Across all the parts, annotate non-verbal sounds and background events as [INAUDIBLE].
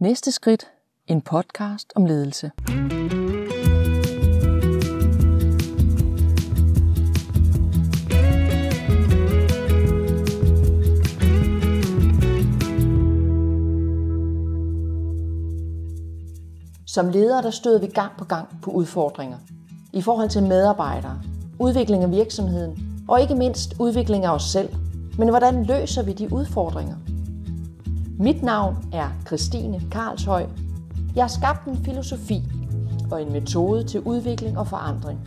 Næste skridt. En podcast om ledelse. Som ledere der støder vi gang på gang på udfordringer. I forhold til medarbejdere, udvikling af virksomheden og ikke mindst udvikling af os selv. Men hvordan løser vi de udfordringer? Mit navn er Christine Karlshøj. Jeg har skabt en filosofi og en metode til udvikling og forandring.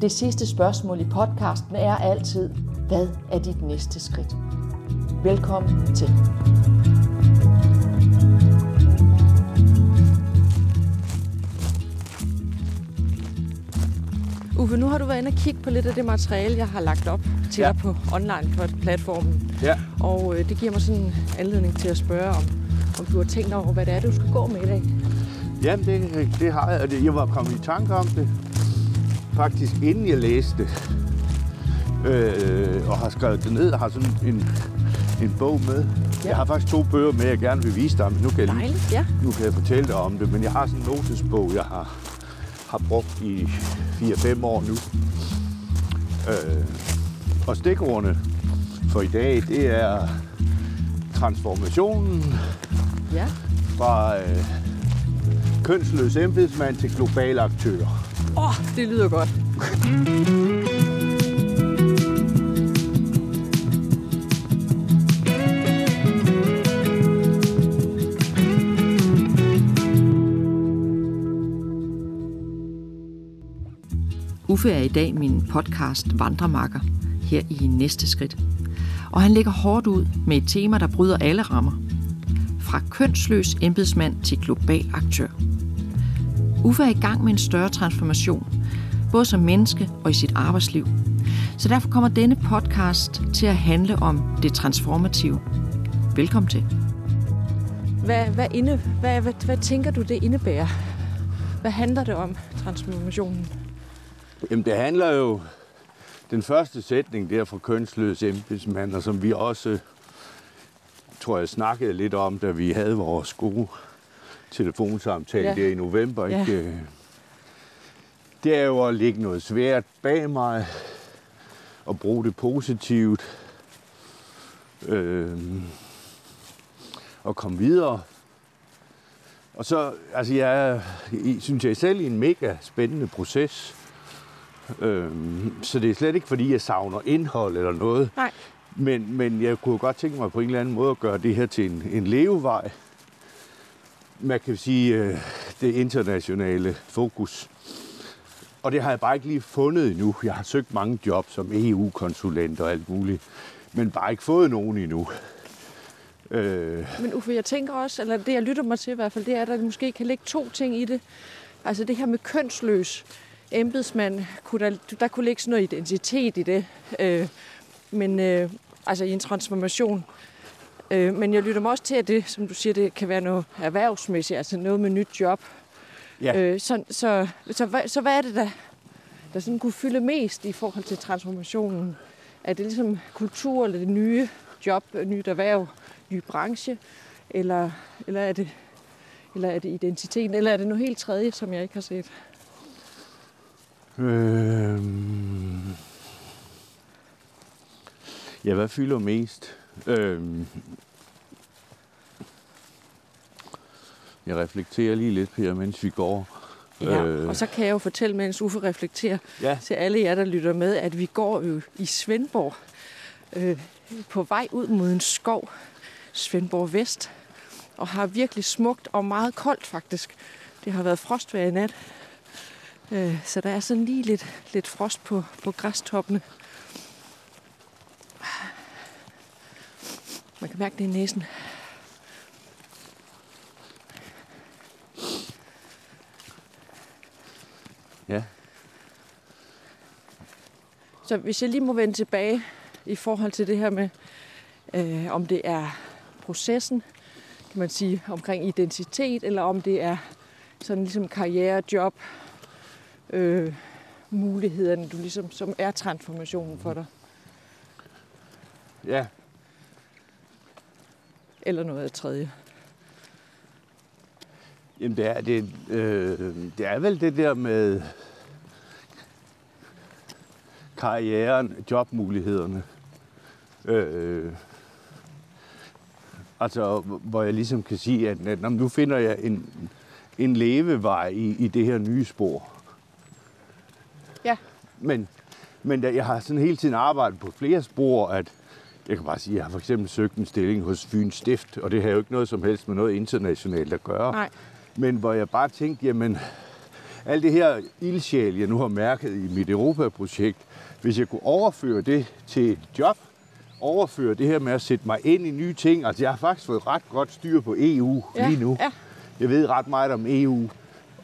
Det sidste spørgsmål i podcasten er altid, hvad er dit næste skridt? Velkommen til. Uffe, nu har du været inde og kigge på lidt af det materiale, jeg har lagt op til ja. dig på online-platformen. Ja. Og øh, det giver mig sådan en anledning til at spørge, om, om du har tænkt over, hvad det er, du skal gå med i dag. Jamen, det, det har jeg. Jeg var kommet i tanke om det, faktisk inden jeg læste det. Øh, og har skrevet det ned og har sådan en, en bog med. Ja. Jeg har faktisk to bøger med, jeg gerne vil vise dig, men nu kan, jeg, Dejligt, ja. nu kan jeg fortælle dig om det. Men jeg har sådan en notesbog, jeg har, har brugt i 4-5 år nu. Øh, og stikordene for i dag, det er transformationen Ja. fra øh, kønsløs embedsmand til global aktør. Åh, oh, det lyder godt. Uffe er i dag min podcast Vandremakker her i Næste Skridt. Og han lægger hårdt ud med et tema, der bryder alle rammer. Fra kønsløs embedsmand til global aktør. Uffe er i gang med en større transformation, både som menneske og i sit arbejdsliv. Så derfor kommer denne podcast til at handle om det transformative. Velkommen til. Hvad, hvad, inde, hvad, hvad, hvad tænker du, det indebærer? Hvad handler det om, transformationen? Jamen, det handler jo... Den første sætning der fra kønsløs embedsmand, og som vi også, tror jeg, snakkede lidt om, da vi havde vores gode telefonsamtale Ja. der i november. Ja. Ikke? Det er jo at lægge noget svært bag mig, og bruge det positivt, øh, og komme videre. Og så, altså jeg i- synes jeg selv, i en mega spændende proces. Øhm, så det er slet ikke, fordi jeg savner indhold eller noget. Nej. Men, men jeg kunne godt tænke mig på en eller anden måde at gøre det her til en, en levevej. Man kan sige, øh, det internationale fokus. Og det har jeg bare ikke lige fundet endnu. Jeg har søgt mange jobs som EU-konsulent og alt muligt, men bare ikke fået nogen endnu. Øh, Men Uffe, jeg tænker også, eller det jeg lytter mig til i hvert fald, det er, at der måske kan ligge to ting i det. Altså det her med kønsløs embedsmand, kunne der, der kunne ligge sådan noget identitet i det. Øh, men øh, altså i en transformation. Øh, men jeg lytter mig også til, at det, som du siger, det kan være noget erhvervsmæssigt, altså noget med nyt job. ja. Øh, så, så, så, hvad, så hvad er det, der, der sådan kunne fylde mest i forhold til transformationen? Er det ligesom kultur, eller det nye job, nyt erhverv, ny branche? Eller, eller, er det, eller er det identiteten? Eller er det noget helt tredje, som jeg ikke har set? Øhm... Ja, hvad fylder mest? Øhm... Jeg reflekterer lige lidt, Per, mens vi går. Ja, Øh. og så kan jeg jo fortælle, mens Uffe reflekterer Ja, til alle jer, der lytter med, at vi går jo i Svendborg øh, på vej ud mod en skov, Svendborg Vest, og har virkelig smukt og meget koldt faktisk. Det har været frostvejr i nat, øh, så der er sådan lige lidt, lidt frost på, på græstoppene. Man kan mærke det i næsen. ja. Så hvis jeg lige må vende tilbage i forhold til det her med, øh, om det er processen, kan man sige, omkring identitet, eller om det er sådan ligesom karriere, job, øh, mulighederne, du ligesom, som er transformationen for dig, Ja, eller noget af tredje. Jamen, det er, det, øh, det er vel det der med karrieren, jobmulighederne. Øh, altså, hvor jeg ligesom kan sige, at, at nu finder jeg en, en levevej i, i det her nye spor. Men, men da jeg har sådan hele tiden arbejdet på flere spor, at jeg kan bare sige, at jeg har for eksempel søgt en stilling hos Fyns Stift, og det har jo ikke noget som helst med noget internationalt at gøre. Nej. Men hvor jeg bare tænkte, jamen, alt det her ildsjæl, jeg nu har mærket i mit Europa-projekt, hvis jeg kunne overføre det til et job, overføre det her med at sætte mig ind i nye ting. Altså, jeg har faktisk fået ret godt styr på EU Ja, lige nu. ja. Jeg ved ret meget om EU.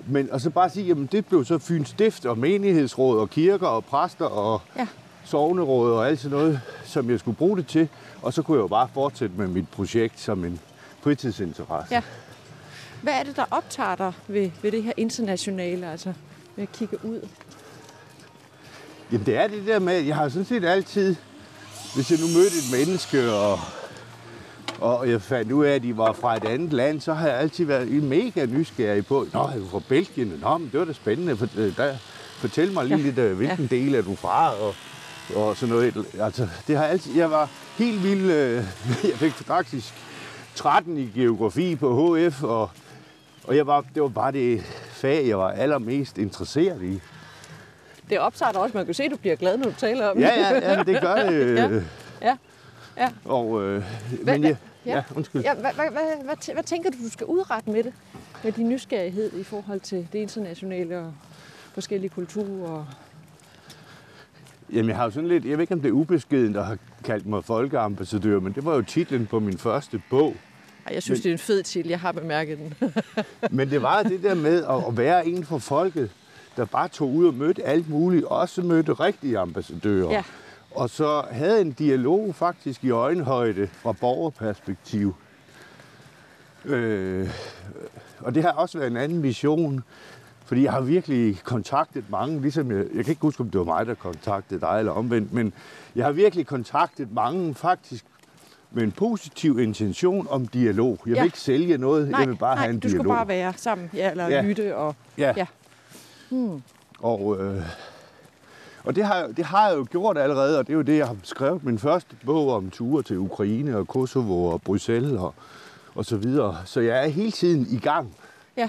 Men og så bare sige, jamen det blev så Fyns Stift og menighedsråd og kirker og præster og Ja. sovneråd og alt sådan noget, som jeg skulle bruge det til. Og så kunne jeg jo bare fortsætte med mit projekt som en fritidsinteresse. Ja. Hvad er det, der optager dig ved, ved det her internationale, altså ved at kigge ud? Jamen det er det der med, jeg har sådan set altid, hvis jeg nu mødte et menneske, og, og jeg fandt ud af, at de var fra et andet land, så har jeg altid været mega nysgerrig på, Nå, er du fra Belgien? Nå, men det var da spændende. For, øh, der, fortæl mig lige Ja. lidt, øh, hvilken del er du fra? Og, og sådan noget. Altså, det har altid, jeg var helt vild. Øh, [LAUGHS] jeg fik faktisk 13 i geografi på HF, og, og jeg var, det var bare det fag, jeg var allermest interesseret i. Det optager dig også, man kan se, at du bliver glad, når du taler om Ja, ja, ja, det gør det. [LAUGHS] øh. Ja. Ja. Og, øh, Hvad- men ja, ja. ja, undskyld. Ja, hvad, hvad, hvad, hvad, hvad tænker du, du skal udrette med det? Med din nysgerrighed i forhold til det internationale og forskellige kulturer? Og... Jamen, jeg har jo sådan lidt, jeg ved ikke, om det er ubeskeden, der har kaldt mig folkeambassadør, men det var jo titlen på min første bog. Ej, jeg synes, Men- det er en fed titel. Jeg har bemærket den. [LAUGHS] Men det var det der med at, at være en for folket, der bare tog ud og mødte alt muligt, også mødte rigtige ambassadører. Ja. Og så havde en dialog faktisk i øjenhøjde fra borgerperspektiv. Øh, og det har også været en anden mission, fordi jeg har virkelig kontaktet mange, ligesom jeg, jeg kan ikke huske, om det var mig, der kontaktede dig eller omvendt, men jeg har virkelig kontaktet mange faktisk med en positiv intention om dialog. Jeg vil Ja. ikke sælge noget, Nej, jeg vil bare nej, have en du dialog. skulle bare være sammen, ja, eller Ja. lytte. Og... Ja. Ja. Og, øh, og det, har, det har jeg jo gjort allerede, og det er jo det, jeg har skrevet min første bog om ture til Ukraine og Kosovo og Bruxelles og, og så videre. Så jeg er hele tiden i gang. Ja.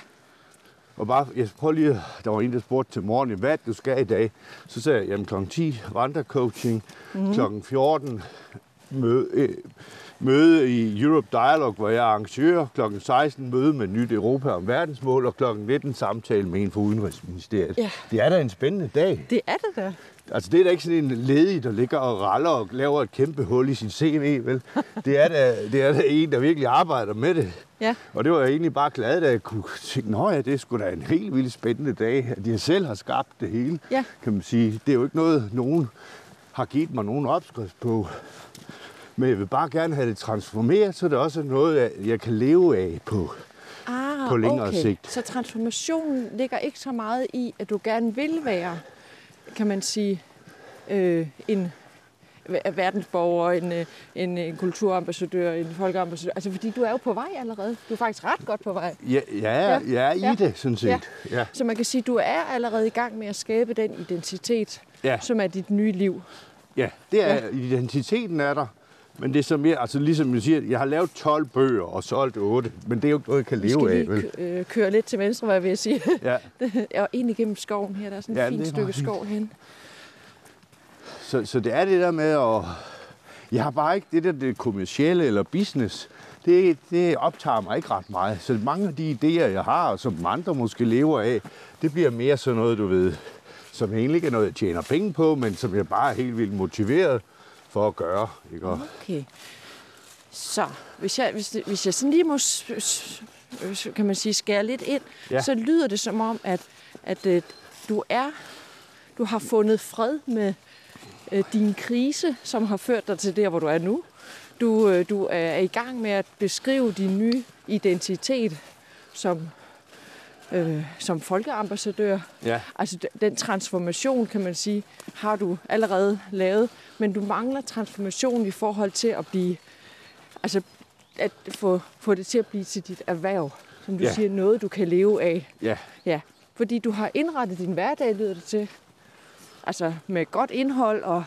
Og bare, jeg prøver lige, der var en, der spurgte til morgen, hvad du skal i dag? Så sagde jeg, jamen kl. 10 vandrecoaching, mm. kl. 14 møde, øh, møde i Europe Dialog, hvor jeg er arrangør, kl. 16 møde med Nyt Europa om verdensmål, og kl. 19 samtale med en fra Udenrigsministeriet. Ja. Det er da en spændende dag. Det er det da. Altså, det er da ikke sådan en ledig, der ligger og raller og laver et kæmpe hul i sin CV, vel? Det er da, det er da en, der virkelig arbejder med det. Ja. Og det var jeg egentlig bare glad, da jeg kunne tænke, nå ja, det er sgu da en helt vildt spændende dag, at jeg selv har skabt det hele, Ja. kan man sige. Det er jo ikke noget, nogen har givet mig nogen opskrift på. Men jeg vil bare gerne have det transformeret, så det også er noget, jeg kan leve af på. Ah, På længere okay. sigt. Så transformationen ligger ikke så meget i, at du gerne vil være, kan man sige, øh, en ver- verdensborger, en, øh, en, en kulturambassadør, en folkeambassadør. Altså, fordi du er jo på vej allerede. Du er faktisk ret godt på vej. Ja, ja, Ja. jeg er i Ja. det, sådan set. Ja. Ja. Så man kan sige, at du er allerede i gang med at skabe den identitet, Ja. som er dit nye liv. Ja, det er, ja. identiteten er der. Men det er så mere, altså ligesom jeg siger, jeg har lavet 12 bøger og solgt 8, men det er jo ikke noget, jeg kan Vi skal leve af, vel? kø- øh, køre lidt til venstre, hvad jeg vil sige. Ja, [LAUGHS] og ind igennem skoven her. Der er sådan et Ja, fint stykke skov hen. så, så det er det der med at... Jeg har bare ikke det der det kommercielle eller business. Det, det optager mig ikke ret meget. Så mange af de idéer, jeg har, og som andre måske lever af, det bliver mere sådan noget, du ved, som egentlig ikke er noget, jeg tjener penge på, men som jeg bare er helt vildt motiveret for at gøre. Ikke? Og, Okay. Så, hvis jeg, hvis, hvis jeg sådan lige må, kan man sige, skære lidt ind, Ja. så lyder det som om, at, at øh, du er, du har fundet fred med øh, din krise, som har ført dig til der, hvor du er nu. Du, øh, du er i gang med at beskrive din nye identitet som, øh, som folkeambassadør. ja. Altså den transformation, kan man sige, har du allerede lavet, men du mangler transformation i forhold til at blive, altså at få, få det til at blive til dit erhverv. som du Ja. siger, noget du kan leve af. Ja, Ja, fordi du har indrettet din hverdag, lyder det til. Altså med godt indhold og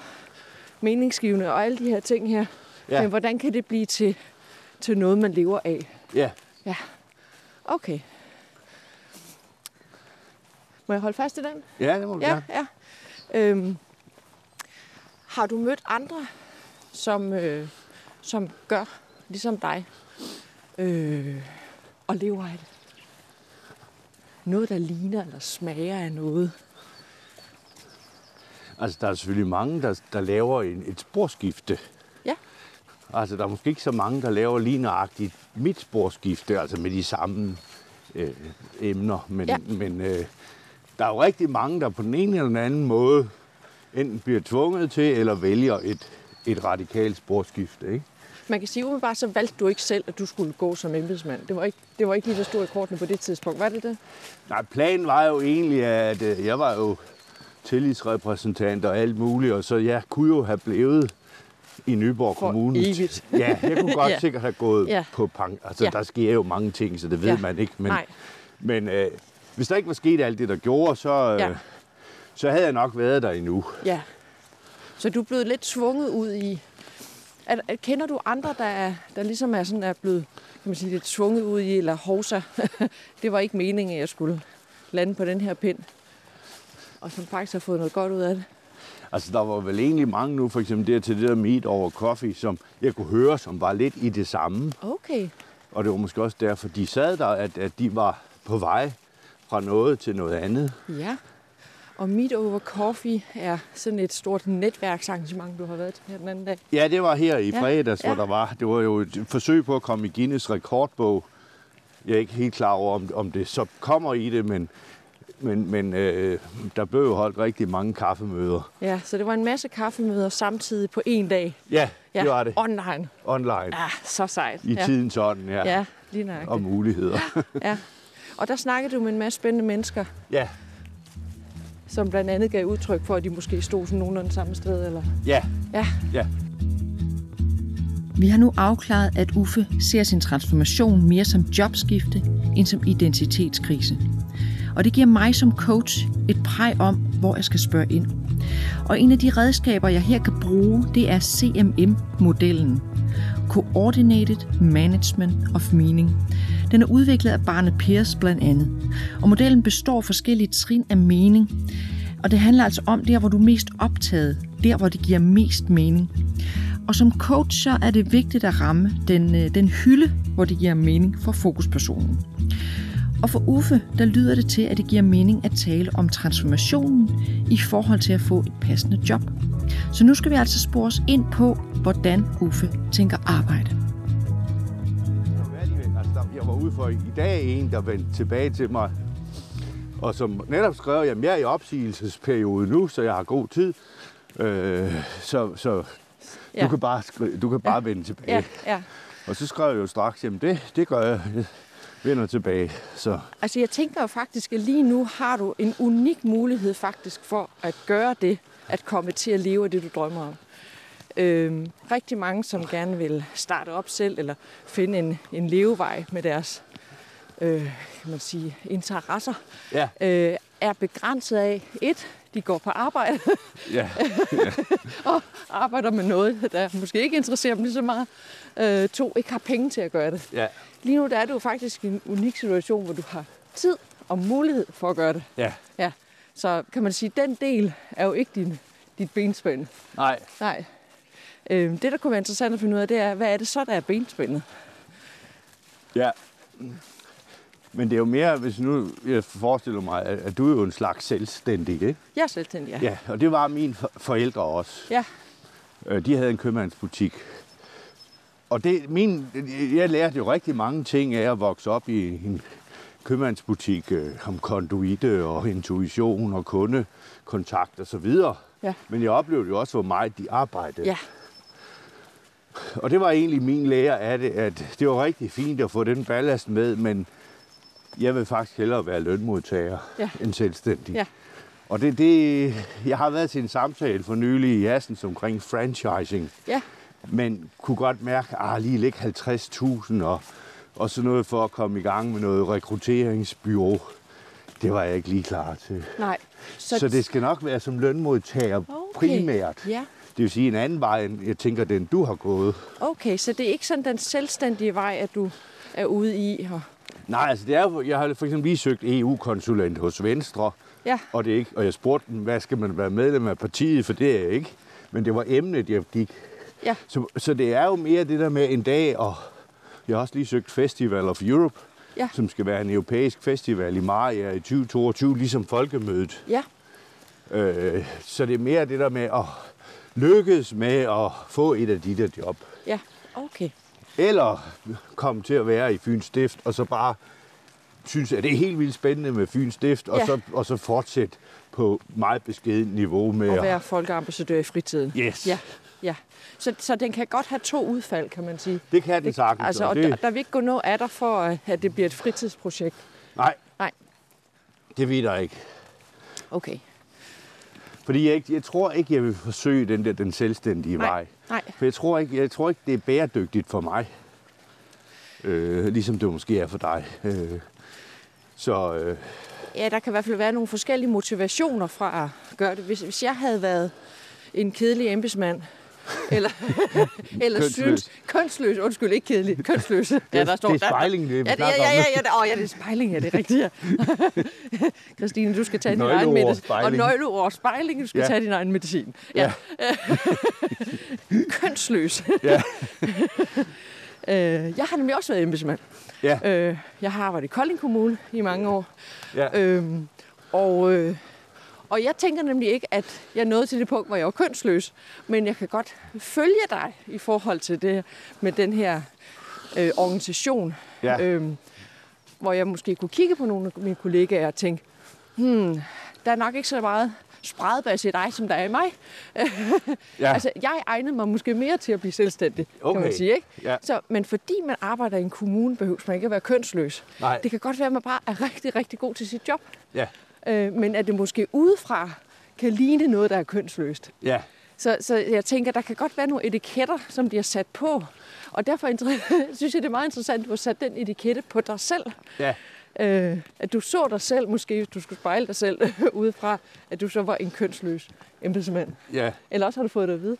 meningsgivende og alle de her ting her. Ja. Men hvordan kan det blive til, til noget, man lever af? ja. Ja, okay. Må jeg holde fast i den? Ja, det må du Ja, gerne. ja. Øhm, har du mødt andre, som, øh, som gør ligesom dig øh, og lever af det? Noget, der ligner eller smager af noget. Altså, der er selvfølgelig mange, der, der laver en, et sporskifte. Ja. Altså, der er måske ikke så mange, der laver lige nøjagtigt mit sporskifte, altså med de samme øh, emner. Men, Ja. men øh, der er jo rigtig mange, der på den ene eller den anden måde enten bliver tvunget til, eller vælger et, et radikalt sporskifte. Ikke? Man kan sige, umiddelbart så valgte du ikke selv, at du skulle gå som embedsmand. Det var ikke, det var ikke lige, der stod i kortene på det tidspunkt. Var det det? Nej, planen var jo egentlig, at øh, jeg var jo tillidsrepræsentant og alt muligt, og så jeg kunne jo have blevet i Nyborg For Kommune. evigt. Ja, jeg kunne [LAUGHS] godt Ja. sikkert have gået Ja. på pang. Altså, Ja. der sker jo mange ting, så det ved ja. man ikke. Men, Nej. men øh, hvis der ikke var sket alt det, der gjorde, så, øh, Ja. ja. så havde jeg nok været der endnu. Ja. Så du er blevet lidt tvunget ud i... Er, er, kender du andre, der, er, der ligesom er, sådan, er blevet kan man sige, lidt tvunget ud i, eller hovsa, [LAUGHS] det var ikke meningen, at jeg skulle lande på den her pind, og som faktisk har fået noget godt ud af det? Altså, der var vel egentlig mange nu, for eksempel der til det der meet over coffee, som jeg kunne høre, som var lidt i det samme. Okay. Og det var måske også derfor, de sad der, at, at de var på vej fra noget til noget andet. Ja. Og Meet Over Coffee er sådan et stort netværksarrangement, du har været til her den anden dag. Ja, det var her i Ja, fredags, ja. hvor der var. Det var jo et forsøg på at komme i Guinness rekordbog. Jeg er ikke helt klar over, om, om det så kommer i det, men, men, men øh, der blev jo holdt rigtig mange kaffemøder. Ja, så det var en masse kaffemøder samtidig på en dag. Ja, Ja, det var det. online. Online. Ah, så sejt. I ja. tidens ånd, ja. Ja, lige nøjagtigt. Og muligheder. Ja. [LAUGHS] Og der snakkede du med en masse spændende mennesker, ja, som blandt andet gav udtryk for, at de måske stod sådan nogenlunde samme sted. Eller... ja, Ja. ja. Vi har nu afklaret, at Uffe ser sin transformation mere som jobskifte end som identitetskrise. Og det giver mig som coach et præg om, hvor jeg skal spørge ind. Og en af de redskaber, jeg her kan bruge, det er CMM-modellen. Coordinated Management of Meaning. Den er udviklet af Barne Pierce blandt andet. Og modellen består af forskellige trin af mening. Og det handler altså om der, hvor du er mest optaget. Der, hvor det giver mest mening. Og som coach så er det vigtigt at ramme den, øh, den hylde, hvor det giver mening for fokuspersonen. Og for Uffe, der lyder det til, at det giver mening at tale om transformationen i forhold til at få et passende job. Så nu skal vi altså spore os ind på, hvordan Uffe tænker arbejde ude for i dag en, der vendte tilbage til mig, og som netop skrev, at jeg er i opsigelsesperiode nu, så jeg har god tid. Øh, så så Ja. du kan bare, du kan bare ja. vende tilbage. Ja, ja. Og så skrev jeg jo straks, jamen det, det gør jeg. Jeg vender tilbage. Så Altså jeg tænker jo faktisk, at lige nu har du en unik mulighed faktisk for at gøre det, at komme til at leve af det, du drømmer om. Øhm, rigtig mange, som gerne vil starte op selv, eller finde en, en levevej med deres øh, kan man sige, interesser, ja, øh, er begrænset af, et, de går på arbejde, [LAUGHS] ja, [LAUGHS] og arbejder med noget, der måske ikke interesserer dem lige så meget. Øh, to, ikke har penge til at gøre det. ja, Lige nu der er jo faktisk en unik situation, hvor du har tid og mulighed for at gøre det. ja. Ja. Så kan man sige, at den del er jo ikke din, dit benspænd. Nej, Nej. Øh, det, der kunne være interessant at finde ud af, det er, hvad er det så, der er benspændet? ja. Men det er jo mere, hvis nu jeg forestiller mig, at, du er jo en slags selvstændig, ikke? Jeg er selvstændig, ja. Ja, og det var mine for- forældre også. Ja, Øh, De havde en købmandsbutik. Og det, min, jeg lærte jo rigtig mange ting af at vokse op i en købmandsbutik øh, om konduite og intuition og kundekontakt og så videre. Ja. Men jeg oplevede jo også, hvor meget de arbejdede. ja, Og det var egentlig min lære af det, at det var rigtig fint at få den ballast med, men jeg vil faktisk hellere være lønmodtager Ja. end selvstændig. ja, Og det, det, jeg har været til en samtale for nylig i Assens omkring franchising, ja, men kunne godt mærke, at ah, lige ligge 50.000 og og så noget for at komme i gang med noget rekrutteringsbyrå. Det var jeg ikke lige klar til. Nej. Så, så det skal nok være som lønmodtager okay. primært. Ja. Det vil sige en anden vej, end jeg tænker, den du har gået. Okay, så det er ikke sådan den selvstændige vej, at du er ude i? Og... Nej, altså det er, jeg har for eksempel lige søgt EU-konsulent hos Venstre, Ja. og, det er ikke, og jeg spurgte dem, hvad skal man være medlem af partiet, for det er jeg ikke. Men det var emnet, jeg gik. Ja. Så, så det er jo mere det der med en dag, og jeg har også lige søgt Festival of Europe, Ja. som skal være en europæisk festival i Maja i 2022, ligesom folkemødet. Ja. Øh, så det er mere det der med at lykkes med at få et af de der job. Ja. Okay. Eller komme til at være i Fyns Stift, og så bare synes, at det er helt vildt spændende med Fyns Stift, og, Ja. så, og så fortsætte på meget beskeden niveau med At være folkeambassadør i fritiden. Yes. Ja. Ja. Så, så den kan godt have to udfald, kan man sige. Det kan den sagtens. Altså, og det, der, der vil ikke gå noget af dig for, at- at det bliver et fritidsprojekt. nej, Nej. det ved jeg ikke. Okay. Fordi jeg, ikke, jeg tror ikke, jeg vil forsøge den der den selvstændige Nej. vej. Nej. For jeg tror, ikke, jeg tror ikke, det er bæredygtigt for mig. Øh, ligesom det måske er for dig. Øh, så øh, Ja, der kan i hvert fald være nogle forskellige motivationer fra at gøre det. Hvis, hvis jeg havde været en kedelig embedsmand, eller, [LAUGHS] eller Kønsløs. synes... Kønsløs. Undskyld, ikke kedelig. Kønsløs. Ja, der står, det er spejling, det vi Ja, ja, ja, ja, ja, det- åh, ja, det er spejling, ja, det er rigtigt. Ja. [LAUGHS] Christine, du skal tage din egen medicin. Og nøgleord spejling, du skal Ja. tage din egen medicin. Ja. [LAUGHS] Kønsløs. Ja. Øh, jeg har nemlig også været embedsmand. Ja, Øh, jeg har arbejdet i Kolding Kommune i mange år. ja. Øhm, og, øh, og jeg tænker nemlig ikke, at jeg nåede til det punkt, hvor jeg var kønsløs. Men jeg kan godt følge dig i forhold til det med den her øh, organisation. Ja. Øhm, hvor jeg måske kunne kigge på nogle af mine kollegaer og tænke, hmm, der er nok ikke så meget spredbas i dig, som der er i mig. ja. [LAUGHS] Altså, jeg egnede mig måske mere til at blive selvstændig, okay. kan man sige. Ikke? Ja. Så, men fordi man arbejder i en kommune, behøver man ikke at være kønsløs. Nej. Det kan godt være, at man bare er rigtig, rigtig god til sit job. ja. Øh, men at det måske udefra kan ligne noget, der er kønsløst. ja. Så, så jeg tænker, der kan godt være nogle etiketter, som bliver sat på. Og derfor [LAUGHS] synes jeg, det er meget interessant, at du har sat den etikette på dig selv. ja. Øh, at du så dig selv, måske hvis du skulle spejle dig selv [LAUGHS] udefra, at du så var en kønsløs embedsmand. ja. Eller også har du fået det at vide.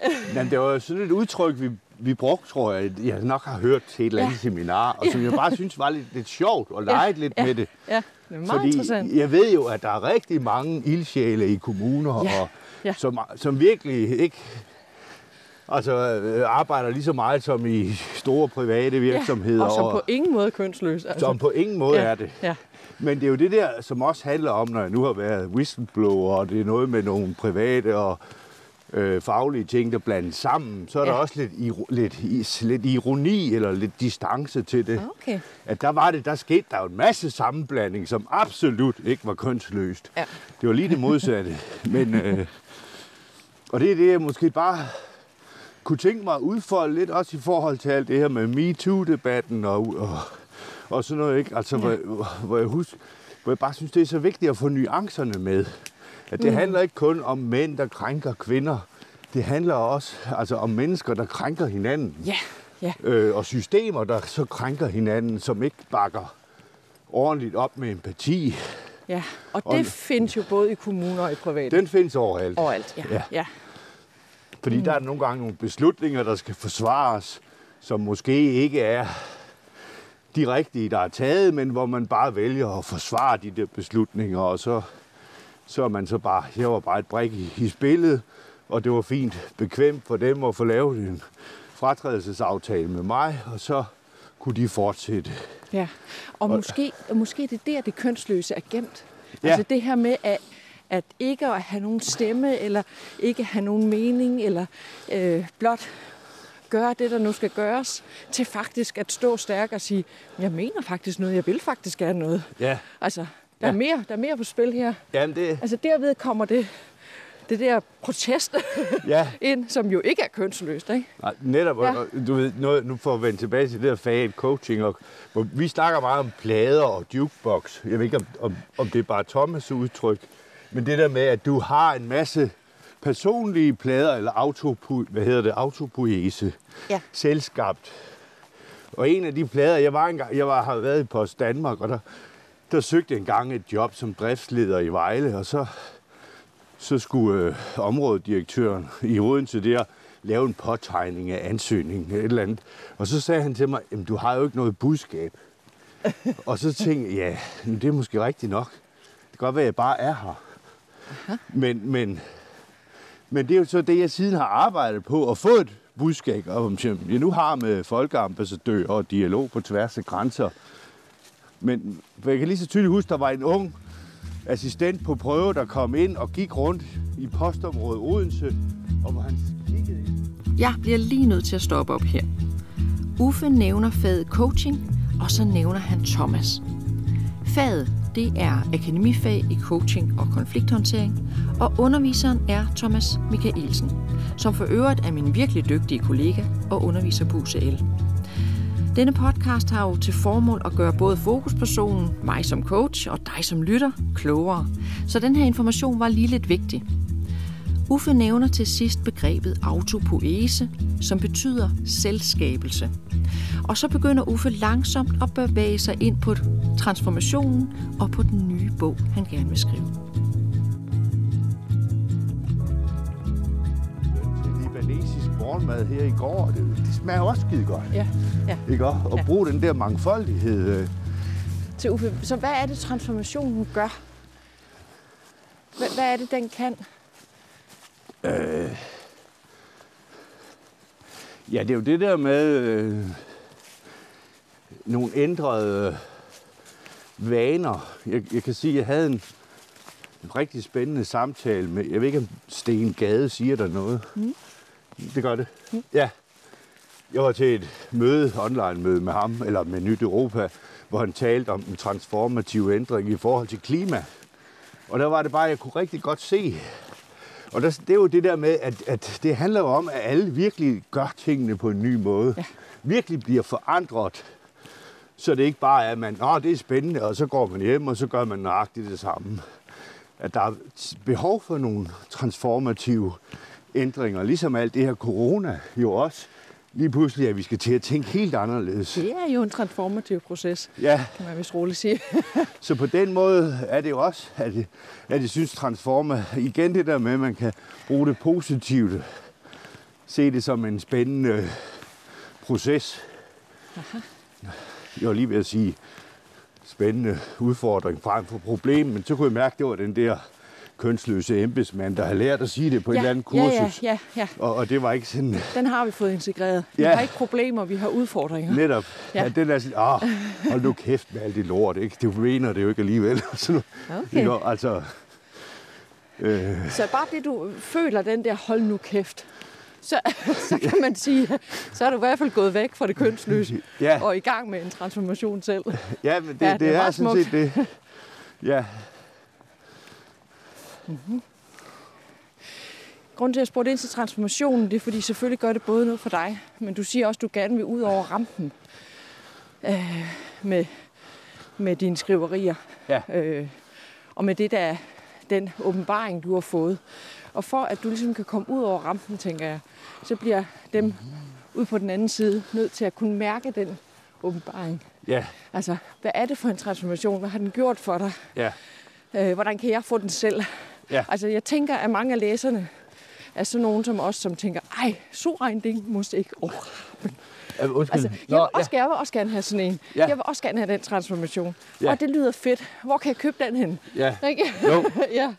[LAUGHS] Jamen, det var sådan et udtryk, vi, vi brugte, tror jeg, jeg nok har hørt til et eller andet Ja. seminar, og som jeg bare synes var lidt, lidt sjovt og leget lidt ja, med det. Ja, det er meget Fordi interessant. jeg ved jo, at der er rigtig mange ildsjæle i kommuner, Ja, og, ja. Som, som virkelig ikke altså, øh, arbejder lige så meget som i store private virksomheder. Ja, og som på ingen måde kønsløs. Altså. som på ingen måde ja, er det. Ja, Men det er jo det der, som også handler om, når jeg nu har været whistleblower, og det er noget med nogle private og øh, faglige ting, der blandes sammen, så er ja. der Ja. også lidt, iro- lidt, is- lidt ironi eller lidt distance til det. okay. At der var det, der skete der jo en masse sammenblanding, som absolut ikke var kønsløst. Ja. Det var lige det modsatte. [LAUGHS] Men, øh, og det er det, jeg måske bare kunne tænke mig at udfolde lidt, også i forhold til alt det her med MeToo-debatten og, og, og sådan noget, ikke? Altså, hvor, hvor, jeg husker, hvor jeg bare synes, det er så vigtigt at få nuancerne med. At det mm. handler ikke kun om mænd, der krænker kvinder. Det handler også altså, om mennesker, der krænker hinanden. Ja, ja. Øh, og systemer, der så krænker hinanden, som ikke bakker ordentligt op med empati. ja. Og Og- det findes jo både i kommuner og i private. Den findes overalt. Overalt, ja. Ja. ja. Fordi der er nogle gange nogle beslutninger, der skal forsvares, som måske ikke er de rigtige, der er taget, men hvor man bare vælger at forsvare de der beslutninger, og så, så man så bare, jeg var bare et brik i, i spillet, og det var fint bekvemt for dem at få lavet en fratrædelsesaftale med mig, og så kunne de fortsætte. Ja, og måske, og måske det er der, det kønsløse er gemt. Ja. Altså det her med, at, at ikke at have nogen stemme, eller ikke have nogen mening, eller øh, blot gøre det, der nu skal gøres, til faktisk at stå stærk og sige, jeg mener faktisk noget, jeg vil faktisk gerne noget. Ja, Altså, der, Ja. er, mere, der er mere på spil her. Jamen det, Altså derved kommer det, det der protest [LAUGHS] ja. ind, som jo ikke er kønsløst, ikke? Nej, netop, Ja. du ved, noget, nu får jeg vende tilbage til det der fag coaching, og, hvor vi snakker meget om plader og jukebox. Jeg ved ikke, om, om, om det er bare Thomas' udtryk, men det der med, at du har en masse personlige plader, eller autopo, hvad hedder det, autopoese, Ja. selvskabt, Og en af de plader, jeg var engang, jeg var, har været i Post Danmark, og der, der søgte jeg engang et job som driftsleder i Vejle, og så, så skulle øh, områdedirektøren i Odense der lave en påtegning af ansøgningen, et eller andet. Og så sagde han til mig, jamen du har jo ikke noget budskab. [LAUGHS] og så tænkte jeg, ja, det er måske rigtigt nok. Det kan godt være, at jeg bare er her. Men, men, men det er jo så det, jeg siden har arbejdet på, at få et budskab om, jeg nu har med folkeambassadør og dialog på tværs af grænser. Men for jeg kan lige så tydeligt huske, der var en ung assistent på prøve, der kom ind og gik rundt i postområdet Odense, og hvor han kiggede ind. Jeg bliver lige nødt til at stoppe op her. Uffe nævner faget coaching, og så nævner han Thomas. Faget det er akademifag i coaching og konflikthåndtering, og underviseren er Thomas Michaelsen, som for øvrigt er min virkelig dygtige kollega og underviser på UCL. Denne podcast har jo til formål at gøre både fokuspersonen, mig som coach og dig som lytter, klogere. Så den her information var lige lidt vigtig. Uffe nævner til sidst begrebet autopoese, som betyder selvskabelse. Og så begynder Uffe langsomt at bevæge sig ind på transformationen og på den nye bog, han gerne vil skrive. Morgenmad her i går, det, det smager også skide godt. Ja, ja. Ikke? Og Ja. bruge den der mangfoldighed. øh, Til Uffe, så hvad er det, transformationen gør? Hvad, hvad er det, den kan? Ja, det er jo det der med øh, nogle ændrede vaner. Jeg, jeg kan sige, at jeg havde en, en rigtig spændende samtale med, jeg ved ikke, om Sten Gade siger der noget. Mm. Det gør det? Mm. Ja. Jeg var til et møde, online-møde med ham, eller med Nyt Europa, hvor han talte om en transformativ ændring i forhold til klima. Og der var det bare, jeg kunne rigtig godt se, og der, det er jo det der med, at, at det handler jo om, at alle virkelig gør tingene på en ny måde. Ja. Virkelig bliver forandret. Så det ikke bare er, at man, Nå, det er spændende, og så går man hjem, og så gør man nøjagtigt det samme. At der er behov for nogle transformative ændringer, ligesom alt det her corona jo også. Lige pludselig, at vi skal til at tænke helt anderledes. Det er jo en transformativ proces, Ja, kan man vist roligt sige. [LAUGHS] så på den måde er det jo også, at jeg, at jeg synes Transforma, igen det der med, at man kan bruge det positivt, se det som en spændende proces. Jeg var lige ved at sige spændende udfordring frem for problem, men så kunne jeg mærke, at det var den der kønsløse embedsmand, der har lært at sige det på ja, et eller andet kursus. Ja, ja, ja, ja. Og, og det var ikke sådan Den har vi fået integreret. Vi Ja. har ikke problemer, vi har udfordringer. netop, Ja. ja. den er sådan, ah, hold nu kæft med alt det lort, ikke? Du mener det jo ikke alligevel. [LAUGHS] Sådan, Okay. ikke? Altså, øh, Så bare det, du føler den der hold nu kæft, så, så kan man sige, så er du i hvert fald gået væk fra det kønsløse ja, og i gang med en transformation selv. ja, men det, Ja, det det, er det er sådan set det. Ja, Grunden til, at jeg spurgte ind til transformationen, det er, fordi selvfølgelig gør det både noget for dig, men du siger også, at du gerne vil ud over rampen øh, med, med dine skriverier. Ja. Øh, og med det der, den åbenbaring, du har fået. Og for at du ligesom kan komme ud over rampen, tænker jeg, så bliver dem ude på den anden side nødt til at kunne mærke den åbenbaring. ja, Altså, hvad er det for en transformation? Hvad har den gjort for dig? ja, Øh, hvordan kan jeg få den selv? Ja. Altså, jeg tænker, at mange af læserne er sådan nogen som os, som tænker, ej, soregning måske ikke. Oh. ja undskyld. Altså, jeg, vil også, jeg vil også gerne have sådan en. Ja. Jeg vil også gerne have den transformation. Ja. Og det lyder fedt. Hvor kan jeg købe den hen? ja, Ikke? jo, [LAUGHS] ja.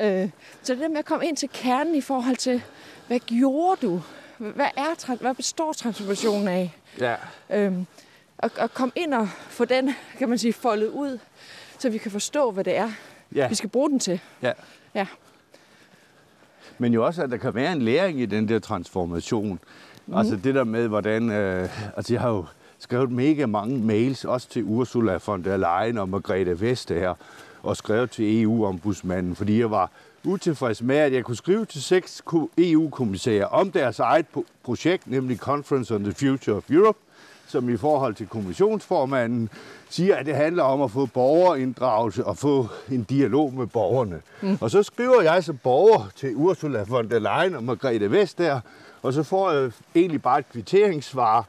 Øh, så det der med at komme ind til kernen i forhold til, hvad gjorde du? Hvad, er, hvad består transformationen af? ja, Øhm, og, og komme ind og få den, kan man sige, foldet ud, så vi kan forstå, hvad det er, ja, vi skal bruge den til. ja. Ja. Men jo også, at der kan være en læring i den der transformation. Mm. Altså det der med, hvordan... Øh, altså jeg har jo skrevet mega mange mails, også til Ursula von der Leyen og Margrethe Vestager, og skrevet til EU-ombudsmanden, fordi jeg var utilfreds med, at jeg kunne skrive til seks ko- EU-kommissærer om deres eget projekt, nemlig Conference on the Future of Europe, som i forhold til kommissionsformanden siger, at det handler om at få borgerinddragelse og få en dialog med borgerne. Mm. Og så skriver jeg som borger til Ursula von der Leyen og Margrethe Vestager, og så får jeg egentlig bare et kvitteringssvar,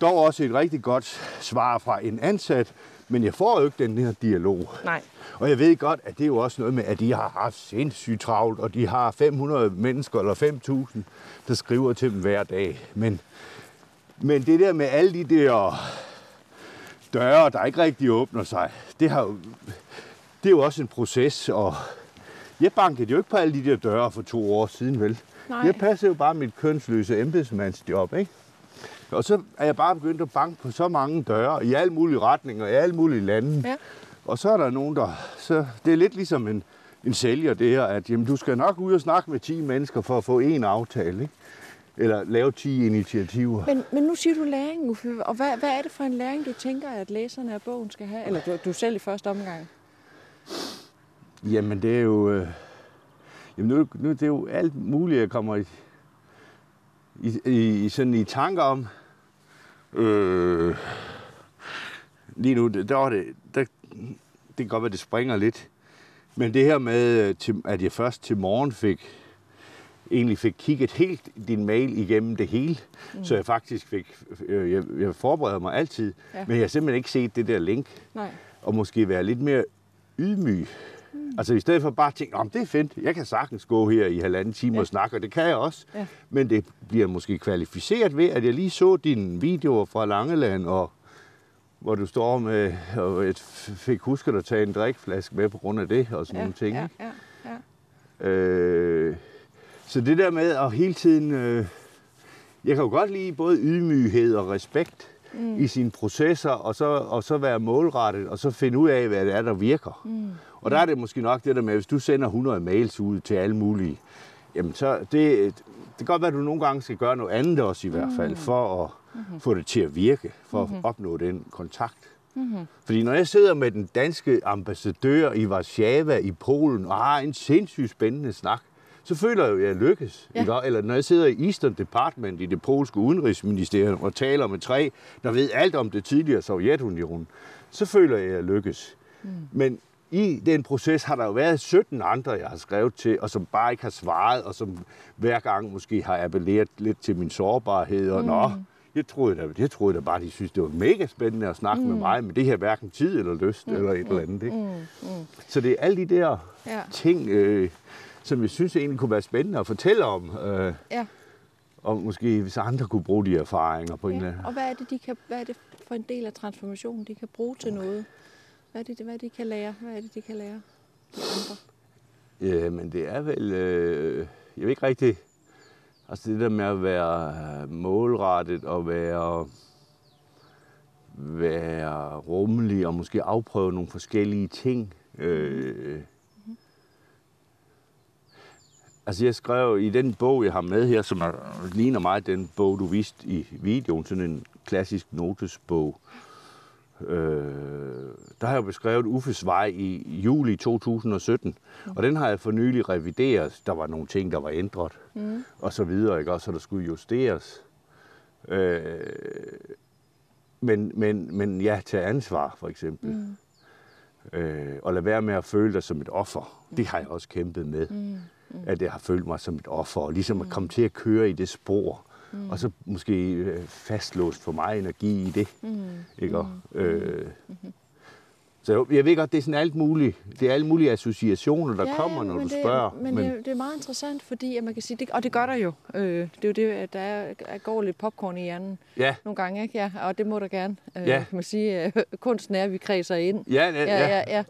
dog også et rigtig godt svar fra en ansat, men jeg får jo ikke den her dialog. Nej. Og jeg ved godt, at det er jo også noget med, at de har haft sindssygt travlt, og de har 500 mennesker eller 5.000, der skriver til dem hver dag. Men, men det der med alle de der døre, der ikke rigtig åbner sig, det, har det er jo også en proces, og jeg bankede jo ikke på alle de der døre for to år siden, vel? Nej. Jeg passer jo bare mit kønsløse embedsmandsjob, ikke? Og så er jeg bare begyndt at banke på så mange døre i alle mulige retninger, i alle mulige lande. Ja. Og så er der nogen, der... Så det er lidt ligesom en, en sælger, det her, at jamen, du skal nok ud og snakke med 10 mennesker for at få en aftale, ikke? Eller lave 10 initiativer. Men, men nu siger du læring, Uffe, og hvad, hvad er det for en læring, du tænker, at læserne af bogen skal have? Eller du, du selv i første omgang? Jamen, det er jo... Øh, jamen, nu, nu det er jo alt muligt, jeg kommer i, i, i, i sådan i tanker om. Øh, lige nu, der var det... Der, det kan godt være, det springer lidt. Men det her med, øh, at jeg først til morgen fik egentlig fik kigget helt din mail igennem det hele, mm. så jeg faktisk fik, øh, jeg, jeg forbereder mig altid, Ja. men jeg har simpelthen ikke set det der link, Nej. og måske være lidt mere ydmyg. Mm. Altså i stedet for bare at tænke, om det er fedt, jeg kan sagtens gå her i halvanden time Ja. og snakke, og det kan jeg også. Ja. Men det bliver måske kvalificeret ved, at jeg lige så dine videoer fra Langeland, og hvor du står med, og jeg fik husket at tage en drikflaske med på grund af det, og sådan Ja, nogle ting. ja, ja, ja. Øh, så det der med at hele tiden... Øh, jeg kan jo godt lide både ydmyghed og respekt mm. i sine processer, og så, og så være målrettet, og så finde ud af, hvad det er, der virker. Mm. Og der er det måske nok det der med, hvis du sender 100 mails ud til alle mulige, jamen så det, det kan godt være, at du nogle gange skal gøre noget andet også i hvert fald, for at mm-hmm. få det til at virke, for at opnå den kontakt. Mm-hmm. Fordi når jeg sidder med den danske ambassadør i Warszawa i Polen og har en sindssygt spændende snak, så føler jeg jo, at jeg lykkes. Ja. Ja. Eller når jeg sidder i Eastern Department i det polske udenrigsministerium og taler med tre, der ved alt om det tidligere Sovjetunionen, så føler jeg, at jeg lykkes. Mm. Men i den proces har der jo været 17 andre, jeg har skrevet til, og som bare ikke har svaret, og som hver gang måske har appelleret lidt til min sårbarhed. Og mm. nå, jeg troede, da, jeg troede da bare, de synes, det var mega spændende at snakke mm. med mig, men det her hverken tid eller lyst mm. eller et eller andet. Ikke? Mm. Mm. Så det er alle de der Ja. ting, øh, som jeg synes egentlig kunne være spændende at fortælle om. Øh, ja. og måske hvis andre kunne bruge de erfaringer på en eller ja. anden Og hvad er, det, de kan, hvad er det for en del af transformationen, de kan bruge til noget? Hvad er det, hvad de kan lære? Hvad er det, de kan lære? De andre? Ja, men det er vel... Øh, jeg ved ikke rigtigt... Altså det der med at være målrettet og være, være rummelig og måske afprøve nogle forskellige ting. Øh, altså jeg skrev i den bog, jeg har med her, som er, ligner meget den bog, du viste i videoen, sådan en klassisk notesbog. Øh, der har jeg beskrevet Uffes vej i juli 2017, og den har jeg for nylig revideret. Der var nogle ting, der var ændret, mm. og så videre, ikke? Også, så der skulle justeres. Øh, men, men, men ja, tage ansvar, for eksempel. Mm. Øh, og lade være med at føle dig som et offer. Det har jeg også kæmpet med. Mm. At jeg har følt mig som et offer, og ligesom at komme til at køre i det spor. Mm. Og så måske øh, fastlåst for meget energi i det. Mm. Ikke? Og, øh, så jeg, ved godt, det er sådan alt muligt. Det er alle mulige associationer, der kommer, når du det, spørger. Men, men det, det er meget interessant, fordi at man kan sige, det, og det gør der jo. Øh, det er jo det, at der er, at går lidt popcorn i hjernen ja, nogle gange, ikke? Ja, og det må der gerne. Øh, Ja. Kan man sige, øh, kunsten er, at vi kredser ind. ja, ja, ja, ja, ja.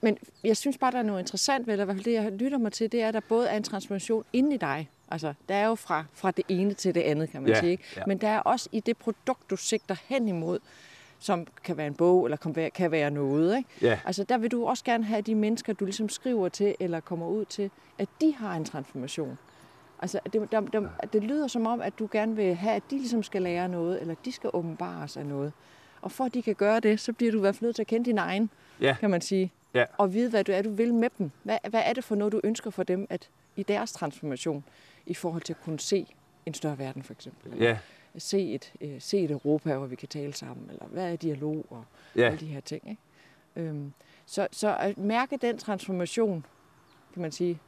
Men jeg synes bare, der er noget interessant ved det, i hvert fald det, jeg lytter mig til, det er, at der både er en transformation inde i dig. Altså, der er jo fra, fra det ene til det andet, kan man Ja, sige. Ikke? ja. Men der er også i det produkt, du sigter hen imod, som kan være en bog, eller kan være, kan være noget. Ikke? Ja. Altså, der vil du også gerne have de mennesker, du ligesom skriver til, eller kommer ud til, at de har en transformation. Altså, det, der, der, det lyder som om, at du gerne vil have, at de ligesom skal lære noget, eller de skal åbenbares af noget. Og for at de kan gøre det, så bliver du i hvert fald nødt til at kende din egen, ja, kan man sige. Ja. Og vide, hvad du er, du vil med dem. Hvad, hvad er det for noget, du ønsker for dem at i deres transformation, i forhold til at kunne se en større verden, for eksempel? Eller ja. se, et, øh, se et Europa, hvor vi kan tale sammen, eller hvad er dialog, og Ja. alle de her ting. Ikke? Øhm, så, så at mærke den transformation, kan man sige,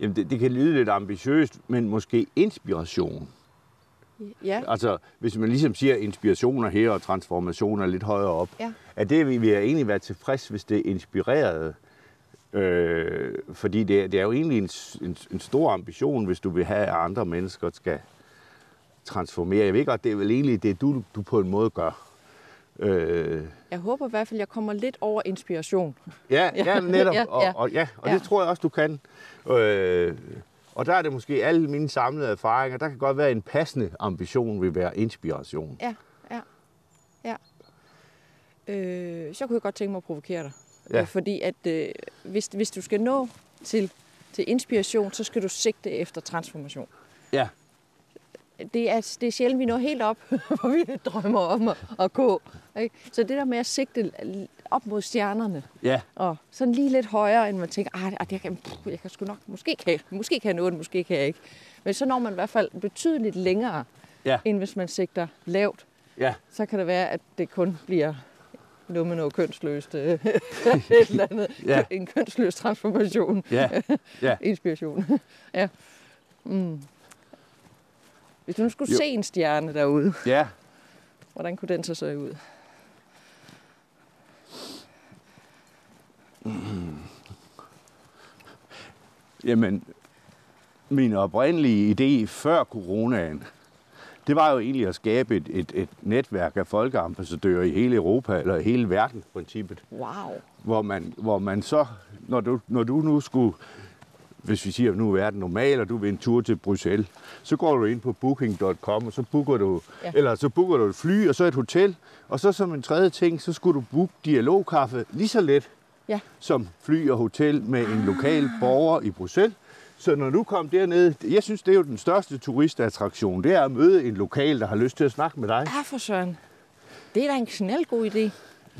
Jamen, det, det kan lyde lidt ambitiøst, men måske inspiration. Ja. Altså, hvis man ligesom siger inspirationer her og transformationer lidt højere op, Ja. At det vil vi egentlig være tilfreds, hvis det er inspireret. Øh, fordi det, er- det er jo egentlig en, en, en stor ambition, hvis du vil have, at andre mennesker skal transformere. Jeg ved godt, det er vel egentlig det, du, du på en måde gør. Øh, Jeg håber i hvert fald, jeg kommer lidt over inspiration. Ja, [LAUGHS] Ja, netop. ja, Og, ja. og, ja, og Ja. det tror jeg også, du kan. Øh, og der er det måske alle mine samlede erfaringer. Der kan godt være en passende ambition vil være inspiration. Ja, ja, ja. Øh, så kunne jeg godt tænke mig at provokere dig. Ja. Øh, Fordi at øh, hvis, hvis du skal nå til, til inspiration, så skal du sigte efter transformation. Ja, Det er, det er sjældent, vi når helt op, [LAUGHS] hvor vi drømmer om at, at gå. Ikke? Så det der med at sigte op mod stjernerne, ja, og sådan lige lidt højere, end man tænker, ah, ah, jeg, kan, pff, jeg kan sgu nok, måske kan, måske kan jeg nå det, måske kan jeg ikke. Men så når man i hvert fald betydeligt længere, ja, end hvis man sigter lavt. ja, så kan det være, at det kun bliver noget med noget kønsløst. øh, [LAUGHS] et eller [LAUGHS] andet. Ja. En kønsløs transformation. ja, ja. [LAUGHS] Inspiration. ja. Mm. Hvis du nu skulle Jo. se en stjerne derude, ja. hvordan kunne den så se ud? Jamen, min oprindelige idé før coronaen, det var jo egentlig at skabe et, et, et netværk af folkeambassadører i hele Europa, eller hele verden, princippet. Wow. hvor man, hvor man så, når du, når du nu skulle, hvis vi siger, at nu er verden normal, og du vil en tur til Bruxelles, så går du ind på booking.com, og så booker du, Ja. eller så booker du et fly, og så et hotel, og så som en tredje ting, så skulle du booke dialogkaffe lige så let Ja. som fly og hotel med en lokal borger i Bruxelles. Så når du kom derned, jeg synes, det er jo den største turistattraktion, det er at møde en lokal, der har lyst til at snakke med dig. Ja, for søren. Det er da en knald god idé.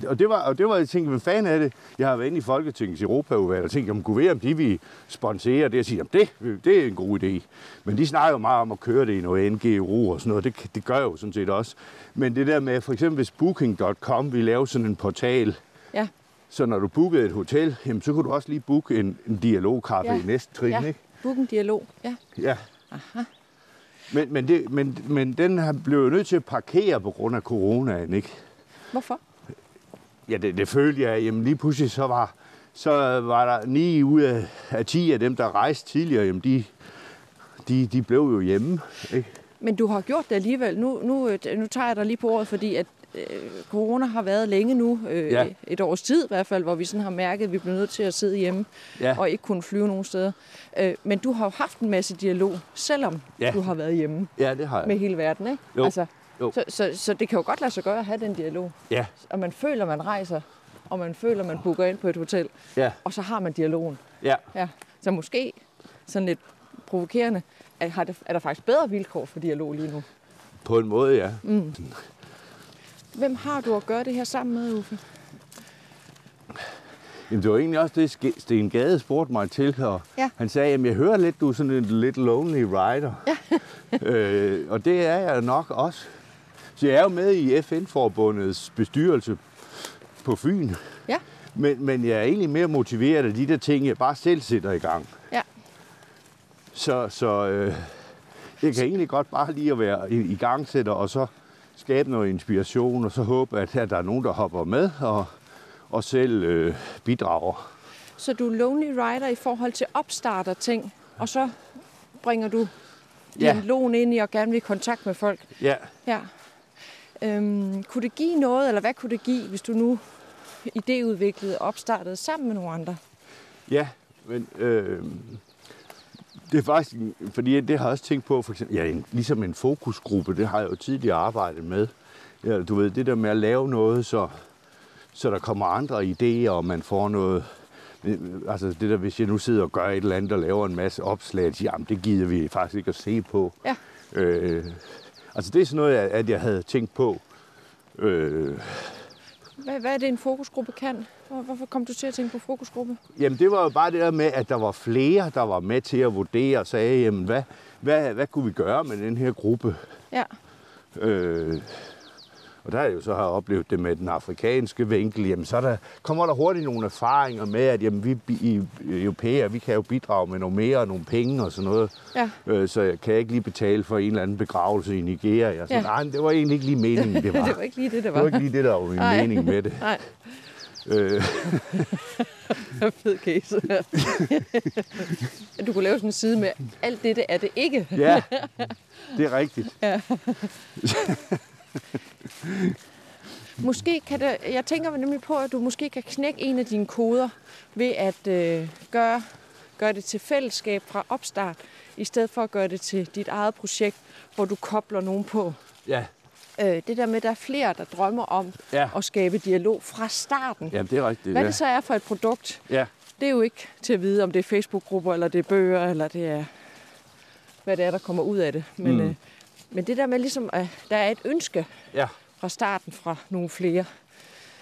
Og det var, og det var jeg tænkte, hvad fanden er det? Jeg har været inde i Folketingets Europaudvalg og tænkt, om kunne være, om de vil sponsere det. Og sige, jamen det, det er en god idé. Men de snakker jo meget om at køre det i noget NGO og sådan noget. Det, det gør jeg jo sådan set også. Men det der med, for eksempel hvis Booking.com vil lave sådan en portal, Ja. så når du bookede et hotel, jamen, så kunne du også lige booke en, en dialogkaffe Ja. i næste trin, ja. ikke? Book en dialog. Ja. Ja. Men, men, det, men, men den har blev jo nødt til at parkere på grund af coronaen, ikke? Hvorfor? Ja, det, det følte jeg. Jamen lige pludselig så var, så var der 9 ud af, af 10 af dem, der rejste tidligere, jamen de, de, de blev jo hjemme. Ikke? Men du har gjort det alligevel. Nu, nu, øh, nu tager jeg dig lige på ordet, fordi at corona har været længe nu, øh, Ja. et års tid i hvert fald, hvor vi sådan har mærket, at vi bliver nødt til at sidde hjemme Ja. og ikke kunne flyve nogen steder. Øh, men du har jo haft en masse dialog, selvom Ja. du har været hjemme Ja, det har jeg. med hele verden. Ikke? Jo. Altså, Jo. Så, så, så det kan jo godt lade sig gøre at have den dialog. Ja, Og man føler, man rejser, og man føler, man booker ind på et hotel, ja, og så har man dialogen. ja. Ja. Så måske sådan lidt provokerende, at har det, er der faktisk bedre vilkår for dialog lige nu. På en måde, ja. Hvem har du at gøre det her sammen med, Uffe? Jamen, det var egentlig også det, Sten Gade spurgte mig til, og Ja. han sagde, at jeg hører lidt, du er sådan en lidt lonely rider. Ja. [LAUGHS] øh, og det er jeg nok også. Så jeg er jo med i FN-forbundets bestyrelse på Fyn. Ja. Men, men jeg er egentlig mere motiveret af de der ting, jeg bare selv sætter i gang. Ja. Så, så øh, jeg kan egentlig godt bare lige at være i, i gangsætter, og så skabe noget inspiration, og så håbe, at, at der er nogen, der hopper med, og, og selv øh, bidrager. Så du er lonely rider i forhold til opstarter ting, og så bringer du Ja. dialogen ind i og gerne vil i kontakt med folk. Ja, Ja. Øhm, kunne det give noget, eller hvad kunne det give, hvis du nu idéudviklede og opstartede sammen med nogle andre? ja, men øh, det er faktisk, en- fordi det har jeg også tænkt på, for eksempel, ja, en, ligesom en fokusgruppe, det har jeg jo tidligere arbejdet med. Ja, du ved, det der med at lave noget, så, så der kommer andre idéer, og man får noget, altså det der, hvis jeg nu sidder og gør et eller andet og laver en masse opslag, så, jamen det gider vi faktisk ikke at se på. Ja. Øh, altså det er sådan noget, at at jeg havde tænkt på. Øh, Hvad, hvad er det, en fokusgruppe kan? Hvor- Hvorfor kom du til at tænke på fokusgruppe? Jamen det var jo bare det der med, at der var flere, der var med til at vurdere og sagde, jamen hvad, hvad, hvad kunne vi gøre med den her gruppe? Ja. Øh, Og der er jeg jo så har oplevet det med den afrikanske vinkel, jamen så der, kommer der hurtigt nogle erfaringer med, at jamen, vi i europæer, vi kan jo bidrage med noget mere og nogle penge og sådan noget. Ja. Øh, så jeg kan ikke lige betale for en eller anden begravelse i Nigeria. Så Ja. nej, det var egentlig ikke lige meningen, [LAUGHS] det var. det var ikke lige det, det det var. var ikke lige det, der var min Nej. mening med det. Nej, Øh, [LAUGHS] fed case. [LAUGHS] du kunne lave sådan en side med, alt dette er det ikke. ja, det er rigtigt. [LAUGHS] Måske kan det, jeg tænker nemlig på, at du måske kan knække en af dine koder ved at øh, gøre, gøre det til fællesskab fra opstart, i stedet for at gøre det til dit eget projekt, hvor du kobler nogen på. Ja, Øh, det der med, at der er flere, der drømmer om ja. at skabe dialog fra starten. Jamen, det er rigtigt. Hvad ja. det så er for et produkt, Ja, det er jo ikke til at vide, om det er Facebook-grupper, eller det er bøger, eller det er, hvad det er, der kommer ud af det. Men, Mm. øh, men det der med ligesom, at der er et ønske ja, fra starten fra nogle flere.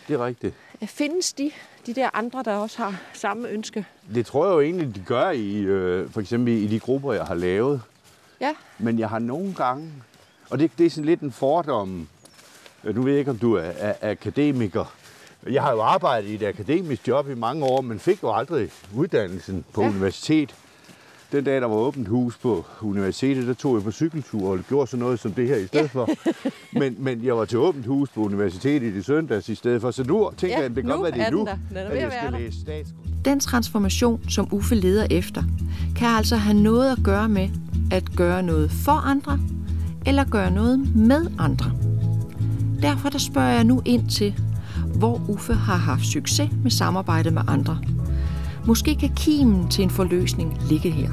det er rigtigt. Findes de, de der andre, der også har samme ønske? Det tror jeg jo egentlig, de gør i, øh, for eksempel i de grupper, jeg har lavet. Ja, Men jeg har nogle gange, og det, det er sådan lidt en fordom, Øh, nu ved jeg ikke, om du er, er akademiker. Jeg har jo arbejdet i et akademisk job i mange år, men fik jo aldrig uddannelsen på ja. universitet. Den dag, der var åbent hus på universitetet, der tog jeg på cykeltur og gjorde sådan noget som det her i stedet ja. for. Men, men jeg var til åbent hus på universitetet i søndags i stedet for, så nu tænker Ja, jeg, at det kan nu godt være, det er den nu, der. Den er at jeg skal læse statskundskab. Den transformation, som Uffe leder efter, kan altså have noget at gøre med at gøre noget for andre, eller gøre noget med andre. Derfor der spørger jeg nu ind til, hvor Uffe har haft succes med samarbejde med andre. Måske kan kimen til en forløsning ligge her.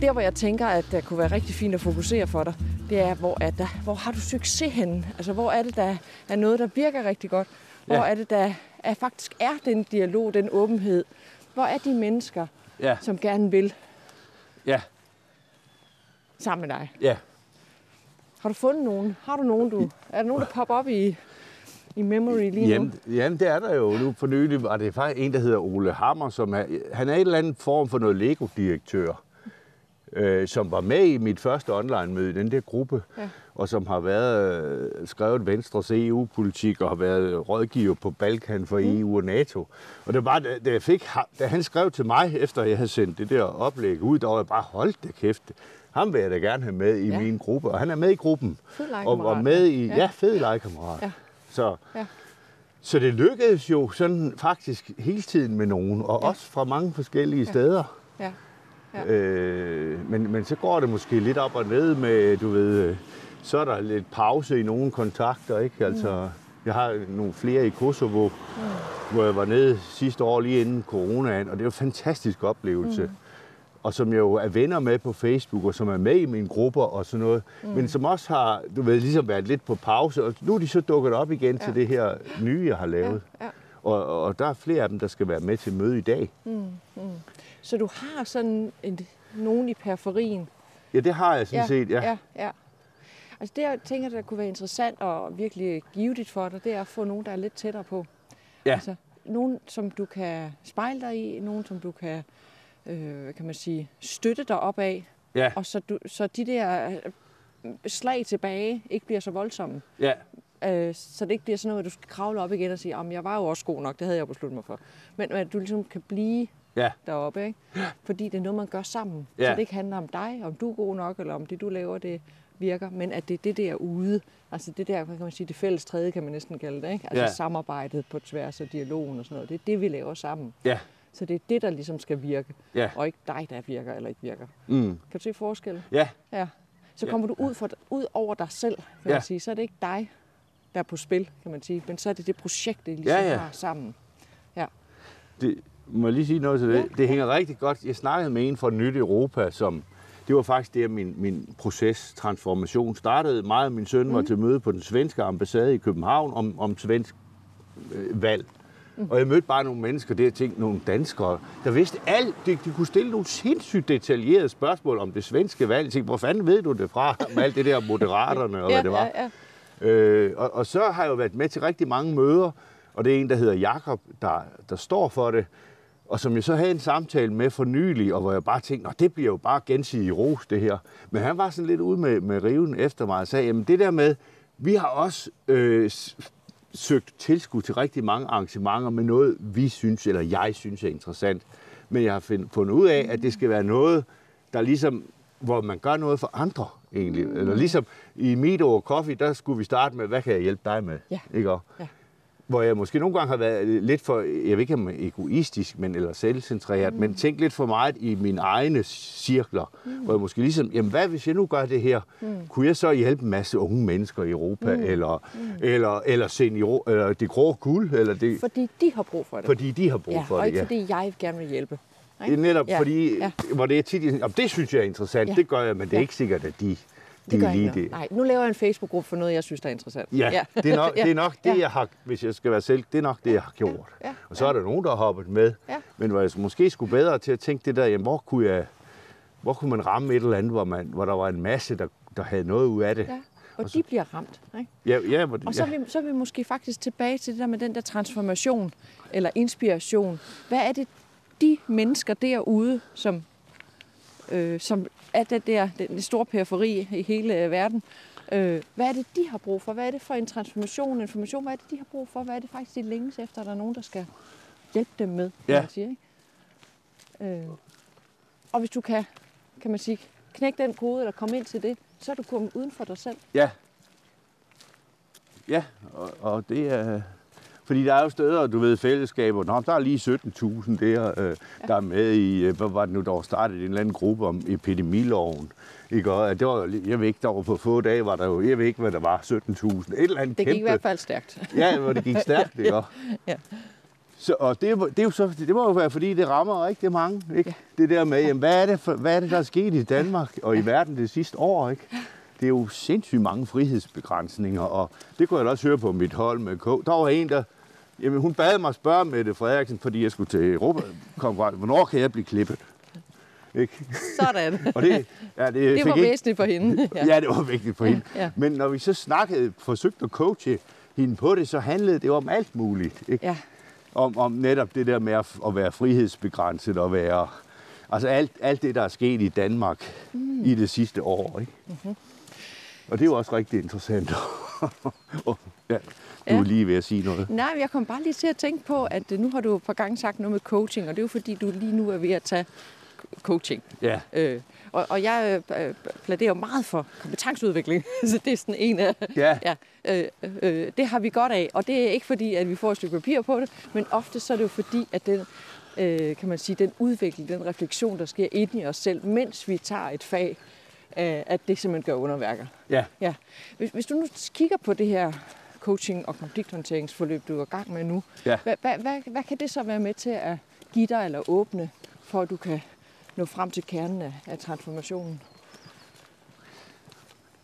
Der, hvor jeg tænker, at det kunne være rigtig fint at fokusere for dig, det er, hvor, er der, hvor har du succes henne? Altså, hvor er det, der er noget, der virker rigtig godt? Hvor Ja. er det, der er, faktisk er den dialog, den åbenhed? Hvor er de mennesker, Ja, som gerne vil ja, sammen med dig? ja. Har du fundet nogen? Har du nogen, du... Er der nogen, der popper op i, i memory lige nu? Jamen, jamen, det er der jo. Nu for nylig var det faktisk en, der hedder Ole Hammer, som er, han er en eller anden form for noget Lego-direktør, øh, som var med i mit første online-møde i den der gruppe, Ja. og som har været øh, skrevet Venstres EU-politik og har været rådgiver på Balkan for Mm. EU og NATO. Og det var, da, da, jeg fik, da han skrev til mig, efter jeg havde sendt det der oplæg ud, der var jeg bare, hold da kæft, ham vil jeg da gerne have med i Ja. ja. min gruppe. Og han er med i gruppen. Fed Og var med i, Ja. ja, ja fed legekammerat. Ja. Så, Ja. så det lykkedes jo sådan faktisk hele tiden med nogen, og Ja. ja. også fra mange forskellige ja. steder. Ja. Ja. Øh, men, men så går det måske lidt op og ned med, du ved, øh, så er der lidt pause i nogle kontakter, ikke? Altså, jeg har nogle flere i Kosovo, mm. hvor jeg var nede sidste år lige inden coronaen, og det var en fantastisk oplevelse. Mm. Og som jeg jo er venner med på Facebook, og som er med i mine grupper og sådan noget, mm. men som også har, du ved, ligesom været lidt på pause, og nu er de så dukket op igen ja. til det her nye, jeg har lavet. Ja. Ja. Og, og der er flere af dem, der skal være med til møde i dag. Så du har sådan en, nogen i periferien, Ja, det har jeg sådan set, ja. ja, ja. Altså det, jeg tænker, der kunne være interessant og virkelig givetigt for dig, det er at få nogen, der er lidt tættere på. Ja. Altså, nogen, som du kan spejle dig i, nogen, som du kan, øh, kan man sige, støtte dig op af, Ja, og så, du, så de der øh, slag tilbage ikke bliver så voldsomme. ja, Øh, så det ikke bliver sådan noget, at du skal kravle op igen og sige, at jeg var jo også god nok, det havde jeg besluttet mig for. Men at du ligesom kan blive ja, deroppe, ikke? Fordi det er noget, man gør sammen. Ja. Så det ikke handler om dig, om du er god nok, eller om det, du laver, det virker, men at det er det der ude. Altså det der, kan man sige, det fælles træde, kan man næsten kalde det, ikke? Altså Ja. samarbejdet på tværs af dialogen og sådan noget. Det er det, vi laver sammen. ja, Så det er det, der ligesom skal virke, ja. og ikke dig, der virker eller ikke virker. Mm. Kan du se forskellen? Ja, Ja. Så Ja. kommer du ud, for, ud over dig selv, kan Ja. man sige. Så er det ikke dig, der er på spil, kan man sige. Men så er det det projekt, det ligesom Ja, ja. har sammen. det, må jeg lige sige noget til det? Ja. Ja. Det hænger rigtig godt. Jeg snakkede med en fra Nyt Europa, som det var faktisk der, min, min proces, transformation startede. Meget af min søn Mhm. var til møde på den svenske ambassade i København om, om svensk øh, valg. Og jeg mødte bare nogle mennesker der, tænkte nogle danskere, der vidste alt. De, de kunne stille nogle sindssygt detaljerede spørgsmål om det svenske valg. Jeg tænkte, hvor fanden ved du det fra? Om alt det der moderaterne og ja, hvad det var. Ja, ja. Øh, og, og så har jeg jo været med til rigtig mange møder, og det er en, der hedder Jakob, der, der står for det. og som jeg så havde en samtale med for nylig, og hvor jeg bare tænkte, det bliver jo bare gensidig ros, det her. Men han var sådan lidt ude med, med riven efter mig og sagde, jamen det der med, vi har også øh, søgt tilskud til rigtig mange arrangementer med noget, vi synes, eller jeg synes er interessant. Men jeg har fundet ud af, at det skal være noget, der ligesom, hvor man gør noget for andre egentlig. Eller ligesom i Meet Over Coffee, der skulle vi starte med, hvad kan jeg hjælpe dig med? Ja. Ikke? Ja. Hvor jeg måske nogle gange har været lidt for, jeg ved ikke om egoistisk, men eller selvcentreret, mm. men tænkt lidt for meget i mine egne cirkler. Mm. Hvor jeg måske ligesom, jamen hvad hvis jeg nu gør det her? Mm. Kunne jeg så hjælpe en masse unge mennesker i Europa? Mm. Eller, mm. eller, eller senior, eller det grå guld? Eller det, fordi de har brug for det. Fordi de har brug ja, for og det, ikke ja. fordi jeg gerne vil hjælpe. Er netop Ja, fordi, ja. hvor det er tit, jamen, det synes jeg er interessant, Ja. det gør jeg, men det er Ja. ikke sikkert, at de Det gør lige det. Nej, nu laver jeg en Facebook-gruppe for noget, jeg synes, der er interessant. Ja, det er nok [LAUGHS] det, er nok det Ja. jeg har, hvis jeg skal være selv, det er nok det, jeg har gjort. ja, Og så er der nogen, der har hoppet med, Ja. men hvor jeg måske skulle bedre til at tænke det der, jamen, hvor kunne jeg, hvor kunne man ramme et eller andet, hvor, man, hvor der var en masse, der, der havde noget ud af det. Ja, og de bliver ramt. Ikke? Ja, ja, hvor, Og så ja. er, vi, så er vi måske faktisk tilbage til det der med den der transformation eller inspiration. Hvad er det, de mennesker derude, som, øh, som er det der, den store periferi i hele øh, verden, øh, hvad er det, de har brug for? Hvad er det for en transformation, information? Hvad er det, de har brug for? Hvad er det faktisk, de længes efter, at der er nogen, der skal hjælpe dem med? Ja. Man siger, ikke? Øh, og hvis du kan, kan man sige, knække den kode eller komme ind til det, så er du kommet uden for dig selv. Ja. Ja, og, og det er... Fordi der er jo steder, du ved, fællesskaber. Nå, der er lige 17.000 der, øh, der er med i, øh, hvad var det nu, der var startet en eller anden gruppe om epidemiloven. Ikke? Og det var, jeg ved ikke, der var på få dage, var der jo, jeg ved ikke, hvad der var, 17.000. Et eller andet Det kæmpe. gik i hvert fald stærkt. Ja, hvor det gik stærkt, [LAUGHS] ikke? Ja. Så, og det, det, er jo så, det må jo være, fordi det rammer rigtig mange. Ikke? Ja. Det der med, jamen, hvad, er det for, hvad er det, der er sket i Danmark og i verden det sidste år? Ikke? Det er jo sindssygt mange frihedsbegrænsninger, og det kunne jeg da også høre på mit hold med K. Der var en, der jamen, hun bad mig spørge Mette Frederiksen, fordi jeg skulle til Europa, hvornår kan jeg blive klippet? Ikke? Sådan. [LAUGHS] Og det, ja, det, Det var ikke, væsentligt for hende. [LAUGHS] Ja. ja, det var vigtigt for hende. Ja. Men når vi så snakkede, forsøgte at coache hende på det, så handlede det om alt muligt. Ikke? Ja. Om, om netop det der med at, at være frihedsbegrænset og være... Altså alt, alt det, der er sket i Danmark mm. i det sidste år. Ikke? Mm-hmm. Og det er jo også rigtig interessant. [LAUGHS] Ja, du er lige ved at sige noget. Nej, jeg kom bare lige til at tænke på, at øh, nu har du et par gange sagt noget med coaching, og det er jo fordi, du lige nu er ved at tage coaching. Ja, Øh, og, og jeg øh, øh, plæderer jo meget for kompetenceudvikling. [LAUGHS] Så det er sådan en af... ja, Ja, øh, øh, det har vi godt af, og det er ikke fordi, at vi får et stykke papir på det, men ofte så er det jo fordi, at den, øh, kan man sige, den udvikling, den refleksion, der sker inde i os selv, mens vi tager et fag, øh, at det simpelthen gør underværker. ja. Ja. Hvis, hvis du nu kigger på det her coaching- og konflikthåndteringsforløb, du er i gang med nu, Ja. hvad, hvad, hvad, hvad kan det så være med til at give dig eller åbne, for at du kan nå frem til kernen af, af transformationen?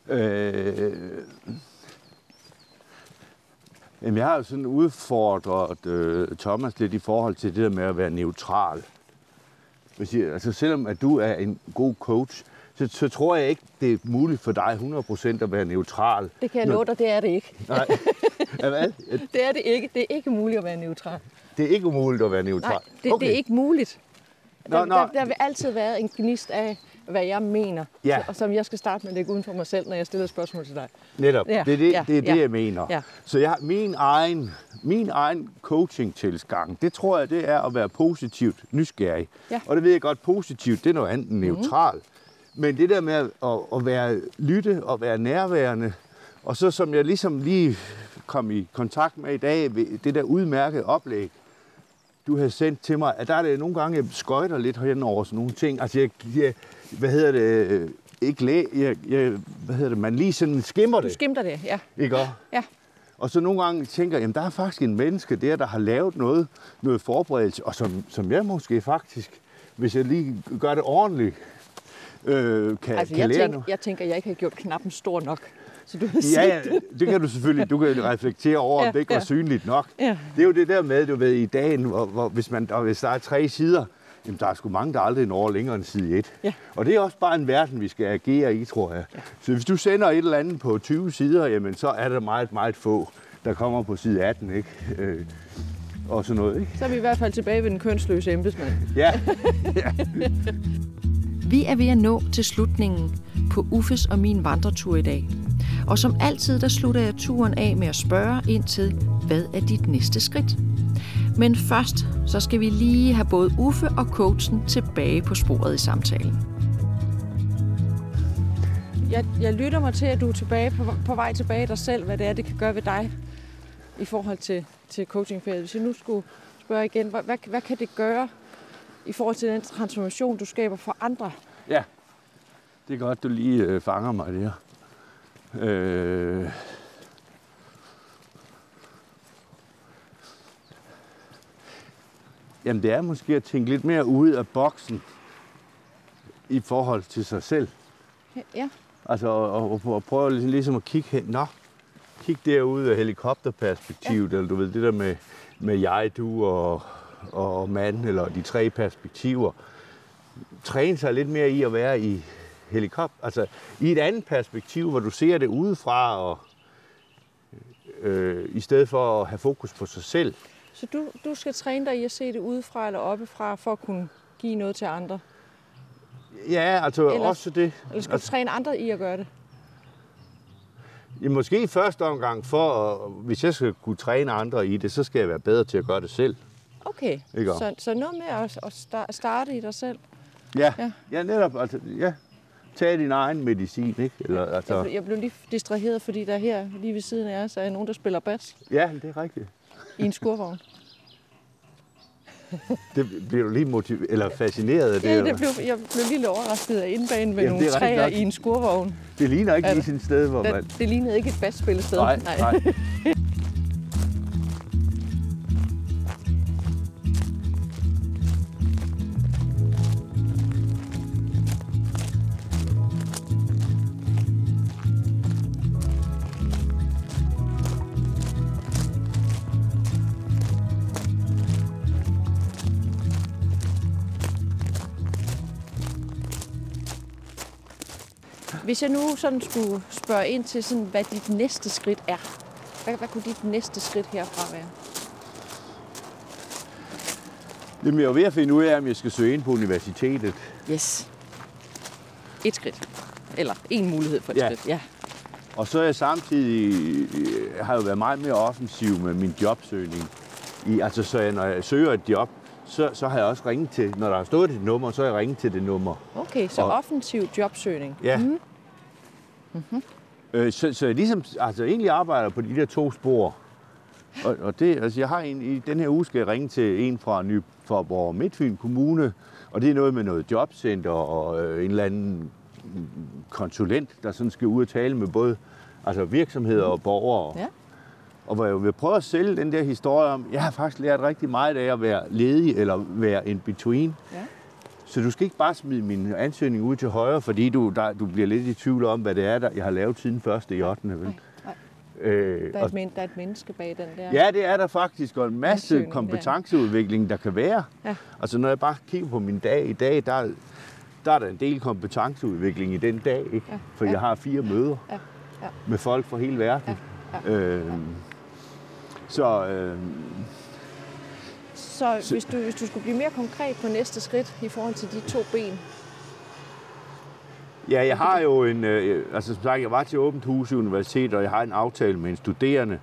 Øh, jamen, jeg har jo sådan udfordret øh, Thomas lidt i forhold til det der med at være neutral. Vil sige, altså, selvom at du er en god coach, så, så tror jeg ikke, det er muligt for dig 100% at være neutral. Det kan jeg love dig, det er det ikke. Nej, hvad? [LAUGHS] Det er det ikke. Det er ikke muligt at være neutral. det er ikke umuligt at være neutral. Nej, det, okay. det er ikke muligt. Nå, Der, nå. der, der vil altid være en gnist af, hvad jeg mener, Ja. og som jeg skal starte med at lægge uden for mig selv, når jeg stiller spørgsmål til dig. Netop, Ja, det er det, ja, det, er det ja. jeg mener. Ja. Så jeg, min egen, min egen coaching-tilgang, det tror jeg, det er at være positivt nysgerrig. Ja. Mhm. Og det ved jeg godt, positivt, det er noget andet end neutral. Men det der med at, at, være lytte og være nærværende, og så som jeg ligesom lige kom i kontakt med i dag, ved det der udmærkede oplæg, du har sendt til mig, at der er det nogle gange, jeg skøjter lidt hen over sådan nogle ting. Altså, jeg, jeg hvad hedder det, øh, ikke læ, jeg, jeg, hvad hedder det, man lige sådan skimmer Du det, skimter det, ja. ikke også? Ja, Og så nogle gange tænker jeg, der er faktisk en menneske der, der har lavet noget, noget forberedelse, og som, som jeg måske faktisk, hvis jeg lige gør det ordentligt, øh, kan, altså kan jeg, lære tænk, noget. jeg tænker, jeg ikke har gjort knappen stor nok. [LAUGHS] Så du har Ja, ja, det kan du selvfølgelig, du kan [LAUGHS] reflektere over, om Ja, det ikke var ja. synligt nok. Ja. Det er jo det der med, du ved, i dagen, hvor, hvor hvis, man, og hvis der er tre sider, jamen der er sgu mange, der aldrig når længere end side 1. Ja. Og det er også bare en verden, vi skal agere i, tror jeg. Ja. Så hvis du sender et eller andet på 20 sider, jamen så er der meget, meget få, der kommer på side 18, ikke? Øh, og sådan noget. Ikke? Så er vi i hvert fald tilbage ved den kønsløse embedsmand. Ja, [LAUGHS] Vi er ved at nå til slutningen på Uffes og min vandretur i dag. Og som altid, der slutter jeg turen af med at spørge ind til, hvad er dit næste skridt? Men først, så skal vi lige have både Uffe og coachen tilbage på sporet i samtalen. Jeg, jeg lytter mig til, at du er tilbage på, på vej tilbage i dig selv, hvad det er, det kan gøre ved dig i forhold til, til coachingfaget. Hvis jeg nu skulle spørge igen, hvad, hvad, hvad kan det gøre i forhold til den transformation, du skaber for andre? ja. Det er godt, du lige øh, fanger mig der. Øh, jamen, det er måske at tænke lidt mere ude af boksen i forhold til sig selv. Ja, Altså og, og, og prøve ligesom, ligesom at kigge hen. Nå, kig derude af helikopterperspektivet, ja. eller du ved, det der med, med jeg, du og, og mand, eller de tre perspektiver. Træne sig lidt mere i at være i helikopter, altså i et andet perspektiv, hvor du ser det udefra, og øh, i stedet for at have fokus på sig selv. så du, du skal træne dig i at se det udefra eller oppefra, for at kunne give noget til andre? Ja, altså Ellers- også det. Eller skal Altså, du træne andre i at gøre det? ja, måske i første omgang, for at, hvis jeg skal kunne træne andre i det, så skal jeg være bedre til at gøre det selv. Okay, Ikke så, så noget med at, at sta- starte i dig selv. Ja, Ja. ja. netop. Altså, ja. Tag din egen medicin, ikke? Eller, Jeg, altså, blev- jeg blev lige distraheret, fordi der her lige ved siden af os er nogen, der spiller bas ja, det er rigtigt. i en skurvogn. [LAUGHS] Det bliver du lige motiveret, eller fascineret af det. Ja, det blev, jeg blev lige overrasket af indbanen med Jamen, nogle er træer nok. i en skurvogn. det ligner ikke Er lige et sted, hvor man... Det, det lignede ikke et basspillested. Nej, nej. [LAUGHS] Hvis jeg nu sådan skulle spørge ind til, sådan, hvad dit næste skridt er. Hvad, hvad kunne dit næste skridt herfra være? Jamen, jeg er ved at finde ud af, om jeg skal søge ind på universitetet. Yes. Et skridt. Eller en mulighed for et Ja. skridt. Ja. Og så er jeg samtidig, jeg har jo været meget mere offensiv med min jobsøgning. I, altså, så jeg, når jeg søger et job, så, så har jeg også ringet til, når der har stået et nummer, så har jeg ringet til det nummer. Okay, så Og- offensiv jobsøgning. Ja. Mm-hmm. Øh, så, så jeg ligesom, altså egentlig arbejder på de der to spor. Og, og det, altså jeg har en, i den her uge skal jeg ringe til en fra Ny Forborg Midtfyn Kommune, og det er noget med noget jobcenter og øh, en eller anden konsulent, der sådan skal ud og tale med både altså virksomheder og borgere. Ja. Og hvor jeg vil prøve at sælge den der historie om, jeg har faktisk lært rigtig meget af at være ledig eller være in between. Ja. Så du skal ikke bare smide min ansøgning ud til højre, fordi du, der, du bliver lidt i tvivl om, hvad det er, der jeg har lavet siden 1. i 8. Vel? Nej, nej. Øh, Der er, og, et, men, der er et menneske bag den der. ja, det er der faktisk, og en masse kompetenceudvikling, der kan være. Ja. Altså når jeg bare kigger på min dag i dag, der, der er der en del kompetenceudvikling i den dag, ikke? Ja, for ja. jeg har fire møder Ja, ja. med folk fra hele verden. Ja, Øh, så øh, Så hvis du, hvis du skulle blive mere konkret på næste skridt i forhold til de to ben. Ja, jeg har jo en, øh, altså som sagt, jeg var til åbent hus i universitetet, og jeg har en aftale med en studerende,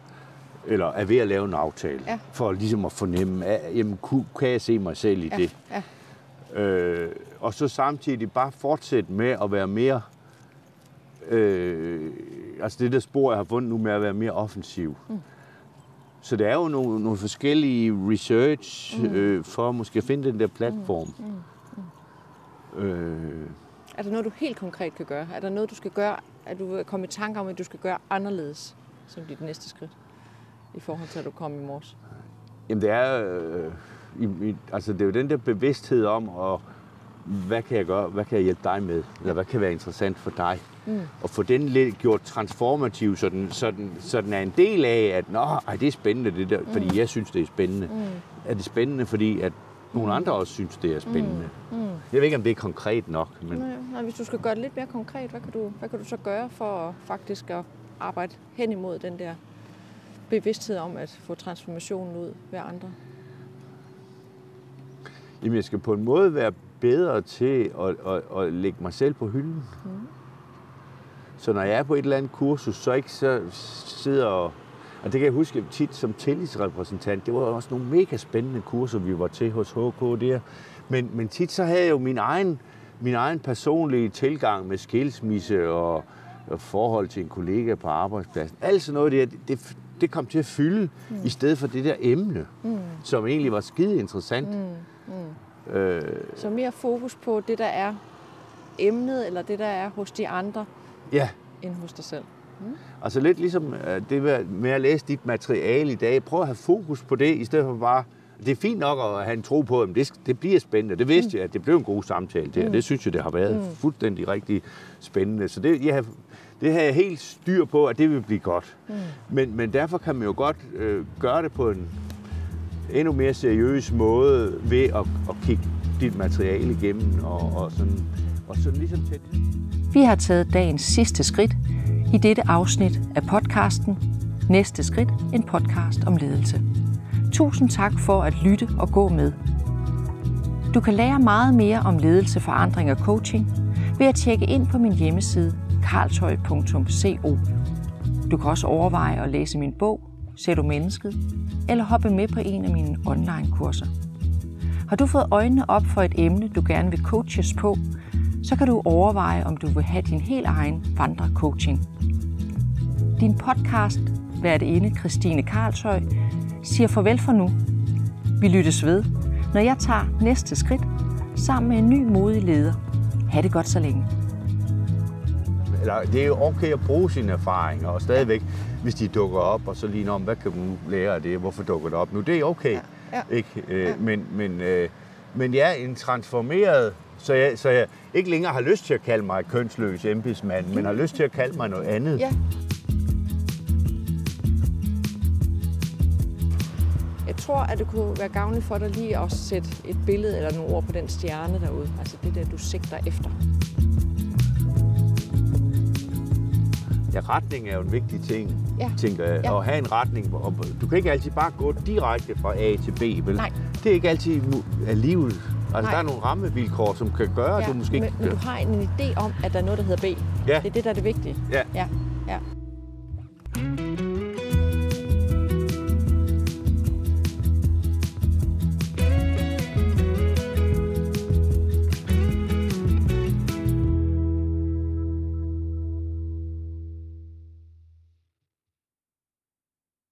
eller er ved at lave en aftale, Ja. for ligesom at fornemme, at, jamen, ku- kan jeg se mig selv i Ja, det? ja. Øh, og så samtidig bare fortsætte med at være mere, øh, altså det der spor, jeg har fundet nu med at være mere offensiv. Mm. Så der er jo nogle, nogle forskellige research mm. øh, for måske at finde den der platform. Mm. Mm. Øh, Er der noget, du helt konkret kan gøre? Er der noget, du skal gøre, at du vil komme i tanke om, at du skal gøre anderledes som dit næste skridt? I forhold til, at du kom i morges. Jamen det er, øh, i, i, altså det er jo den der bevidsthed om, og hvad kan jeg gøre, hvad kan jeg hjælpe dig med, eller hvad kan være interessant for dig. Mm. Og få den lidt gjort transformativ, så den, så, den, så den er en del af, at Nå, ej, det er spændende det der, mm. fordi jeg synes, det er spændende. Mm. Er det spændende, fordi at nogle andre også synes, det er spændende. Mm. Mm. Jeg ved ikke, om det er konkret nok, men Nej, nej, hvis du skal gøre det lidt mere konkret, hvad kan du, hvad kan du så gøre for at faktisk at arbejde hen imod den der bevidsthed om at få transformationen ud ved andre? Jamen, jeg skal på en måde være bedre til at, at, at lægge mig selv på hylden. Mm. Så når jeg er på et eller andet kursus, så ikke så sidder og... Og det kan jeg huske tit som tillidsrepræsentant. Det var også nogle mega spændende kurser, vi var til hos HK der. Men, men tit så havde jeg jo min egen, min egen personlige tilgang med skilsmisse og, og forhold til en kollega på arbejdspladsen. Alt sådan noget der, det, det, det kom til at fylde, mm. i stedet for det der emne, mm. som egentlig var skide interessant. Mm. Mm. Øh, så mere fokus på det, der er emnet, eller det, der er hos de andre, ja. end hos dig selv. Mm. Altså lidt ligesom øh, det med at læse dit materiale i dag. Prøv at have fokus på det, i stedet for bare... Det er fint nok at have en tro på, at det, det bliver spændende. Det vidste mm. jeg, at det blev en god samtale der. Mm. Det synes jeg, det har været mm. fuldstændig rigtig spændende. Så det, jeg har, det har jeg helt styr på, at det vil blive godt. Mm. Men, men derfor kan man jo godt øh, gøre det på en endnu mere seriøs måde ved at, at kigge dit materiale igennem og, og sådan, og sådan ligesom tæt. Vi har taget dagens sidste skridt i dette afsnit af podcasten Næste skridt, en podcast om ledelse. Tusind tak for at lytte og gå med. Du kan lære meget mere om ledelse, forandring og coaching ved at tjekke ind på min hjemmeside karltøj.co. Du kan også overveje at læse min bog, Ser du mennesket? Eller hoppe med på en af mine online-kurser. Har du fået øjnene op for et emne, du gerne vil coaches på, så kan du overveje, om du vil have din helt egen vandrecoaching. Din podcast, hvert inde Christine Karlshøj, siger farvel for nu. Vi lyttes ved, når jeg tager næste skridt sammen med en ny modig leder. Ha' det godt så længe. Eller, det er jo okay at bruge sine erfaringer, og stadigvæk, hvis de dukker op, og så lige om, hvad kan du lære af det, hvorfor dukker det op nu? Det er okay, ja. Ja. ikke? Øh, ja. Men, men, øh, men ja, en transformeret så jeg, så jeg ikke længere har lyst til at kalde mig kønsløs embedsmand, men har lyst til at kalde mig noget andet. Ja. Jeg tror, at det kunne være gavnligt for dig lige at sætte et billede eller nogle ord på den stjerne derude. Altså det der, du sigter efter. Ja, retning er jo en vigtig ting, ja. tænker jeg. Ja. At have en retning. Og du kan ikke altid bare gå direkte fra A til B, vel? Nej. Det er ikke altid af livet Altså, Nej. der er nogle rammevilkår, som kan gøre, ja, at du måske men, men du har en idé om, at der er noget, der hedder B. Ja. Det er det, der er det vigtige. Ja. ja. ja.